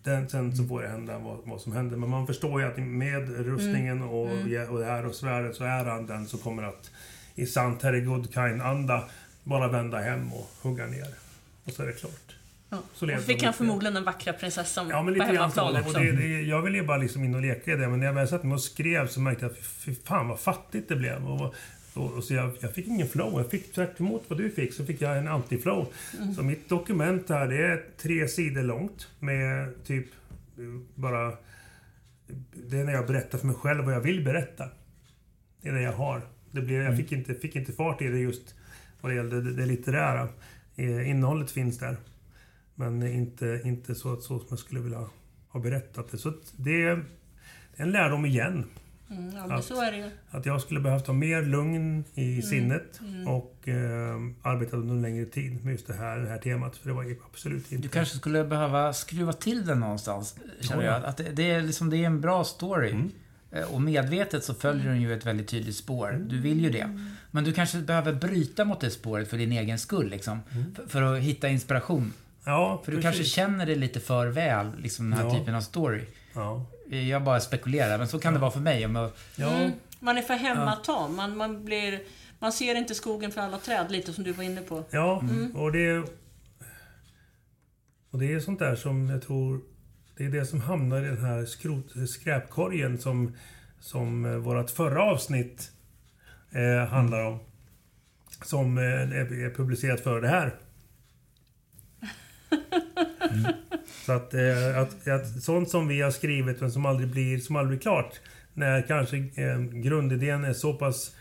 Den, sen så får det hända vad, vad som händer. Men man förstår ju att med rustningen och, och det här och svärdet så är han den som kommer att i sant Harry Goodkind-anda bara vända hem och hugga ner. Och så är det klart. Ja. Så Och fick han förmodligen den vackra prinsessan Ja, men på lite så. hemmaplan Och också. det, det, jag ville ju bara liksom in och leka i det, men när jag väl satt mig och skrev så märkte jag att fy fan vad fattigt det blev. Och, och, så jag, jag fick ingen flow. Jag fick tvärt emot vad du fick, så fick jag en anti-flow. Mm. Så mitt dokument här, det är tre sidor långt med typ bara... Det är när jag berättar för mig själv vad jag vill berätta. Det är det jag har. Det blir, jag fick inte, fick inte fart i det just vad det gällde det, det litterära. Eh, innehållet finns där. Men inte, inte så, så som jag skulle vilja ha berättat det. Så det är en lärdom igen. Mm, ja, Att- så är det ju. Att jag skulle behövt ha mer lugn i Mm. sinnet och eh, arbetat under en längre tid med just det här, det här temat. För det var absolut inte... Du kanske skulle behöva skruva till den någonstans, känner Ja, ja. jag. Att det, det, är liksom, det är en bra story. Mm. Eh, Och medvetet så följer den ju ett väldigt tydligt spår. Du vill ju det. Men du kanske behöver bryta mot det spåret för din egen skull, liksom. För, för att hitta inspiration. Ja, För du precis. kanske känner det lite för väl, liksom den här Ja. typen av story. Ja. Jag bara spekulerar, men så kan det vara för mig. Om jag, Ja, Mm. Man är för hemmatam. Man, man, blir, man ser inte skogen för alla träd, lite som du var inne på. ja Mm. och det... Och det är sånt där som jag tror... Det är det som hamnar i den här skrot, skräpkorgen som, som eh, vårt förra avsnitt eh, handlar om. Som eh, är, är publicerat före det här. Så att, eh, att, att sånt som vi har skrivit men som aldrig blir, som aldrig blir klart. När kanske eh, grundidén är så pass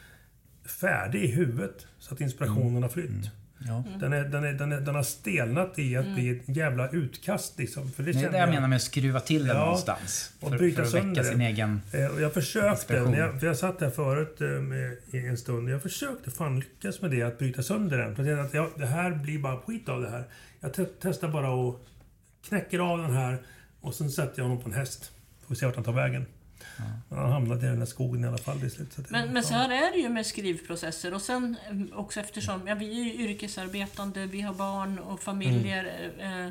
färdig i huvudet så att inspirationen har flytt. ja. Den, är, den, är, den, är, den har stelnat i att bli ett jävla utkast liksom. För det Det är det jag menar med att skruva till den Ja, någonstans. och För, bryta för att sönder väcka sin egen... Eh, Och jag försökte, när jag, för jag satt där förut eh, med, i en stund. Jag försökte fan lyckas med det, att bryta sönder den. För jag att ja, det här blir bara skit av det här. Jag te testar bara och knäcker av den här och sen sätter jag honom på en häst. Får se vart han tar vägen. Men han hamnade i den där skogen i alla fall till slut. Så det, Men, men så här är det ju med skrivprocesser och sen eh, också eftersom ja, vi är ju yrkesarbetande, vi har barn och familjer. Eh, eh,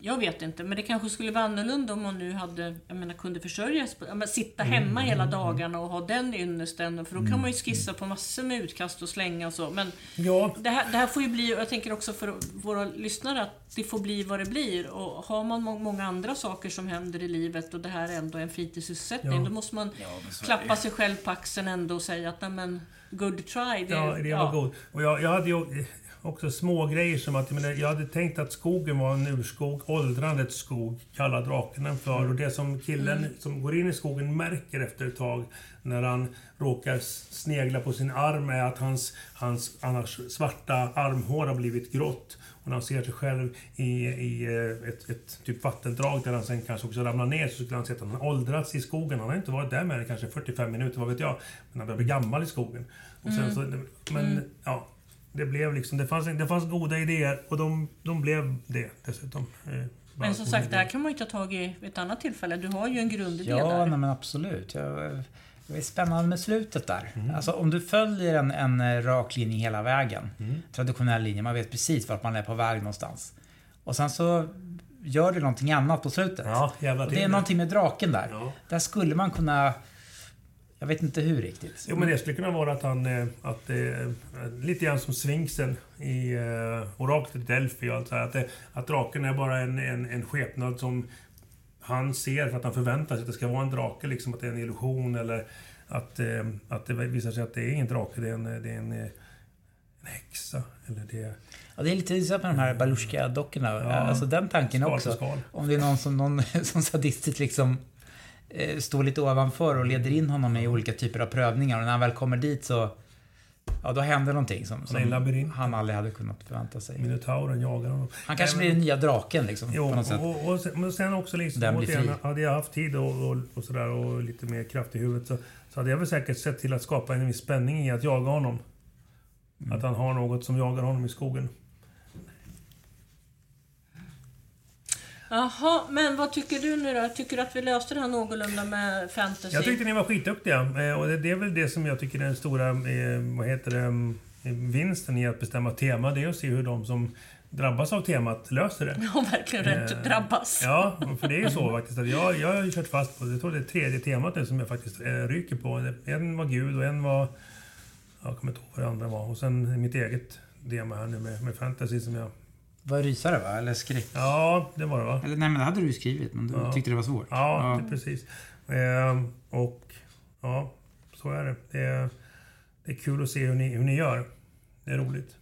jag vet inte, men det kanske skulle vara annorlunda om man nu hade, jag menar, kunde försörja sig på, ja, sitta hemma hela dagarna och ha den ynnesten. För då kan man ju skissa på massor med utkast och slänga och så. Men Ja, det här, det här får ju bli, och jag tänker också för våra lyssnare, att det får bli vad det blir. Och har man må- många andra saker som händer i livet och det här är ändå en fritidssysselsättning, Ja. då måste man klappa sig själv på axeln ändå och säga att nej men, good try. Det, Ja, det var god. Och jag, jag hade ju också små grejer som att jag, hade tänkt att skogen var en urskog, åldrandets skog, kallar draken den för. Och det som killen som går in i skogen märker efter ett tag när han råkar snegla på sin arm är att hans, hans annars svarta armhår har blivit grått. Och när han ser sig själv i, i eh, ett, ett typ vattendrag där han sen kanske också ramlar ner så skulle han se att han har åldrats i skogen. Han har inte varit där med i kanske 45 minuter, vad vet jag. Men han börjar bli gammal i skogen. Och sen så, men ja, det blev liksom, det fanns, det fanns goda idéer och de, de blev det dessutom. Eh, Men som sagt, det här kan man ju ta tag i vid ett annat tillfälle. Du har ju en grundidé Ja, där. nej, men absolut. Jag, det är spännande med slutet där. Mm. Alltså om du följer en, en eh, rak linje hela vägen. Mm. Traditionell linje, man vet precis vart man är på väg någonstans. Och sen så gör du någonting annat på slutet. Ja, det är det. någonting med draken där. Ja. Där skulle man kunna Jag vet inte hur riktigt. Jo, men det skulle kunna vara att han... eh, Att, eh, lite grann som Sfinxen i eh, oraklet Delphi och allt så här. Att, att draken är bara en, en, en skepnad som han ser för att han förväntar sig att det ska vara en drake. Liksom att det är en illusion eller att, eh, att det visar sig att det är ingen drake. Det är en, det är en, eh, en häxa. Eller det är Ja, det är lite så med de här Balushka-dockorna. Ja. Alltså den tanken också. skal. Om det är någon som, någon, som sadistiskt liksom eh, står lite ovanför och leder in honom i olika typer av prövningar och när han väl kommer dit så... Ja, då händer någonting som, som han aldrig hade kunnat förvänta sig. Minotauren jagar honom. Han kanske Nej, blir men- den nya draken liksom. Jo, på något sätt. och, och, sen, men sen också liksom, Den blir återigen, hade jag haft tid och, och, och sådär och lite mer kraft i huvudet så, så hade jag väl säkert sett till att skapa en viss spänning i att jaga honom. Mm. Att han har något som jagar honom i skogen. Jaha, men vad tycker du nu då? Tycker du att vi löste det här någorlunda med fantasy? Jag tyckte ni var skitduktiga eh, och det, är väl det som jag tycker är den stora, eh, vad heter det, mm, vinsten i att bestämma tema. Det är att se hur de som drabbas av temat löser det. Ja, verkligen rätt Eh, drabbas. Ja, för det är ju så faktiskt. Att jag, jag har ju kört fast på, jag tror det är tredje temat nu som jag faktiskt eh, ryker på. En var Gud och en var... Jag kommer inte ihåg vad det andra var. Och sen mitt eget tema här nu med, med fantasy som jag... Var rysare va? Eller skräck? Ja, det var det va? Eller nej, men det hade du ju skrivit, men du Ja. tyckte det var svårt. Ja, Det, precis. Ehm, och ja, så är det. Det är, det är kul att se hur ni, hur ni gör. Det är roligt.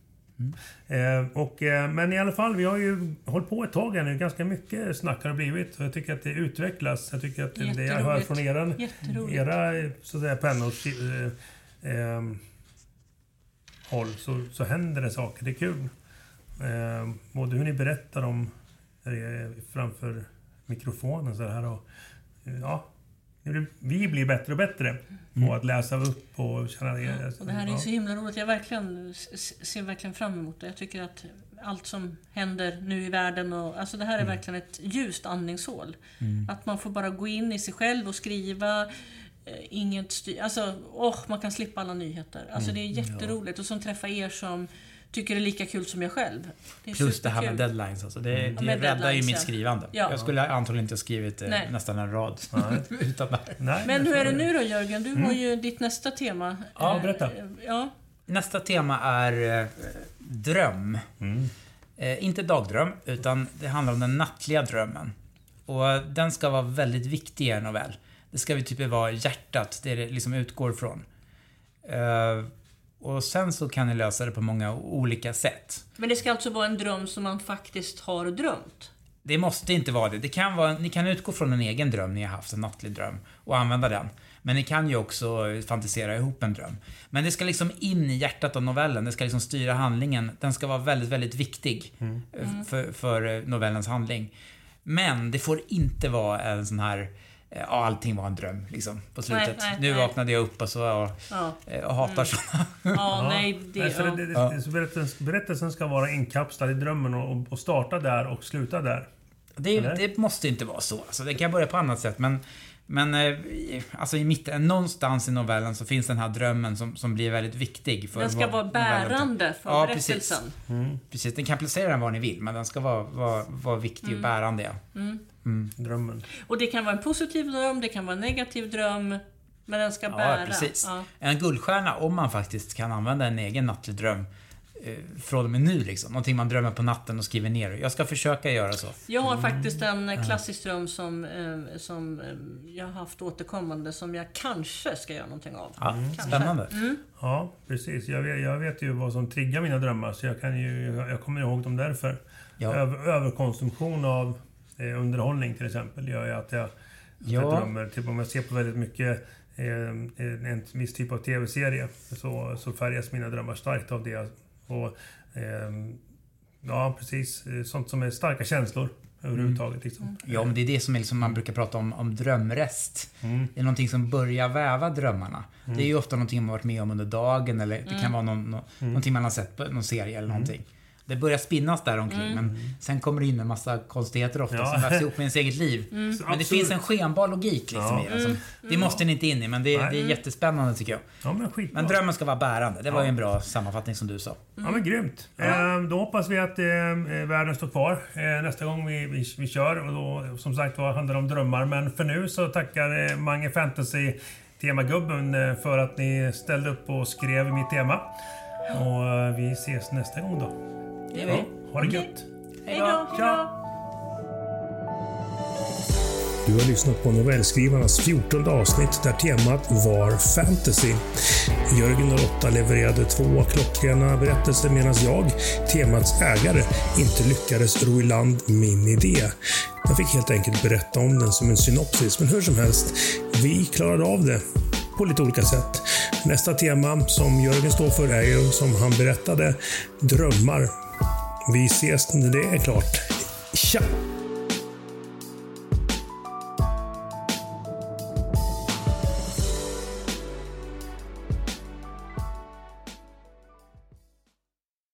Ehm, och, eh, men i alla fall, vi har ju hållit på ett tag här nu. Ganska mycket snack har det blivit. Och jag tycker att det utvecklas. Jag tycker att det jag hör från era, Jätteroligt. era eh, så att säga, pennor eh, ehm, håll så, så händer det saker. Det är kul. Ehm, både hur ni berättar om eh, framför mikrofonen så här och eh, ja, vi blir bättre och bättre på att läsa upp och känna det. Och det här är ja. så himla roligt. Jag verkligen ser verkligen fram emot det. Jag tycker att allt som händer nu i världen och... Alltså det här Mm. är verkligen ett ljust andningshål. Att man får bara gå in i sig själv och skriva. eh, Inget styr... Alltså, åh, man kan slippa alla nyheter. Alltså Mm. det är jätteroligt. Och som träffar er som tycker det är lika kul som jag själv. Det Plus det här med deadlines alltså. Det, Ja, det med räddar ju mitt ja. skrivande. Ja. Jag skulle antagligen inte ha skrivit eh, Nej. nästan en rad utan det här. Men hur är det nu då Jörgen? Du Mm. har ju ditt nästa tema. Ja, Eh, berätta. eh, Ja, Nästa tema är dröm. Mm. Eh, inte dagdröm, utan det handlar om den nattliga drömmen. Och den ska vara väldigt viktig i en novell. Det ska ju typ vara hjärtat, det det liksom utgår från. Eh, och sen så kan ni lösa det på många olika sätt. Men det ska alltså vara en dröm som man faktiskt har drömt? Det måste inte vara det. det kan vara, ni kan utgå från en egen dröm ni har haft, en nattlig dröm, och använda den. Men ni kan ju också fantisera ihop en dröm. Men det ska liksom in i hjärtat av novellen, det ska liksom styra handlingen. Den ska vara väldigt, väldigt viktig eh, för, för eh, novellens handling. Men det får inte vara en sån här, eh, ja allting var en dröm liksom på slutet. Nej, nej, nu nej. vaknade jag upp och så, ja, Ja, eh, och hatar såna. ja nej, det... Nej, ja. det, det, det, så berättelsen, berättelsen ska vara inkapslad i drömmen och, och starta där och sluta där. Det, det måste inte vara så. Alltså, det kan börja på annat sätt. Men, men eh, alltså i mitten, någonstans i novellen så finns den här drömmen som, som blir väldigt viktig. För Den ska vara bärande för Ja, berättelsen. Precis, den kan placera den var ni vill, men den ska vara, vara, vara viktig Mm. och bärande. Ja. Drömmen. Och det kan vara en positiv dröm, det kan vara en negativ dröm. Men den ska bära. Ja, precis. Ja. En guldstjärna om man faktiskt kan använda en egen nattlig dröm från och med nu liksom. Någonting man drömmer på natten och skriver ner. Jag ska försöka göra så. Jag har faktiskt en eh, klassisk dröm som, eh, som eh, jag har haft återkommande som jag kanske ska göra någonting av. Ja, Kanske. Spännande. Ja, precis. Jag vet, jag vet ju vad som triggar mina drömmar så jag, kan ju, jag kommer ihåg dem därför. Ja. Över, överkonsumtion av eh, underhållning till exempel gör ju att jag, att jag Ja. drömmer. Typ om jag ser på väldigt mycket eh, en, en viss typ av TV-serie så, så färgas mina drömmar starkt av det. Och, ehm, ja, precis. Eh, Sånt som är starka känslor överhuvudtaget. Liksom. Ja, men det är det som är liksom man brukar prata om, om drömrest. Mm. Det är någonting som börjar väva drömmarna. Det är ju ofta någonting man varit med om under dagen eller det kan vara någon, nå- någonting man har sett på någon serie eller någonting. Det börjar spinnas där omkring men sen kommer det in en massa konstigheter ofta Ja. som vävs ihop med ens eget liv. Så Men det absolut. finns en skenbar logik liksom Ja. i den. Som, det måste ni inte in i men det, det är jättespännande tycker jag. Ja, men. Men drömmen ska vara bärande. Det var Ja. ju en bra sammanfattning som du sa. Ja men grymt. Eh, då hoppas vi att eh, världen står kvar eh, nästa gång vi, vi, vi kör. Och då, som sagt var handlar det om drömmar. Men för nu så tackar eh, Mange Fantasy Temagubben eh, för att ni ställde upp och skrev mitt tema. Och eh, vi ses nästa gång då. Det är vi. Ja, ha det gött! Hej då! Du har lyssnat på novellskrivarnas 14 avsnitt där temat var fantasy. Jörgen och Lotta levererade två klockrena berättelser medan jag, temats ägare, inte lyckades ro i land min idé. Jag fick helt enkelt berätta om den som en synopsis, men hur som helst, vi klarade av det på lite olika sätt. Nästa tema som Jörgen står för är ju, som han berättade, drömmar. Vi ses när det är klart. Tja!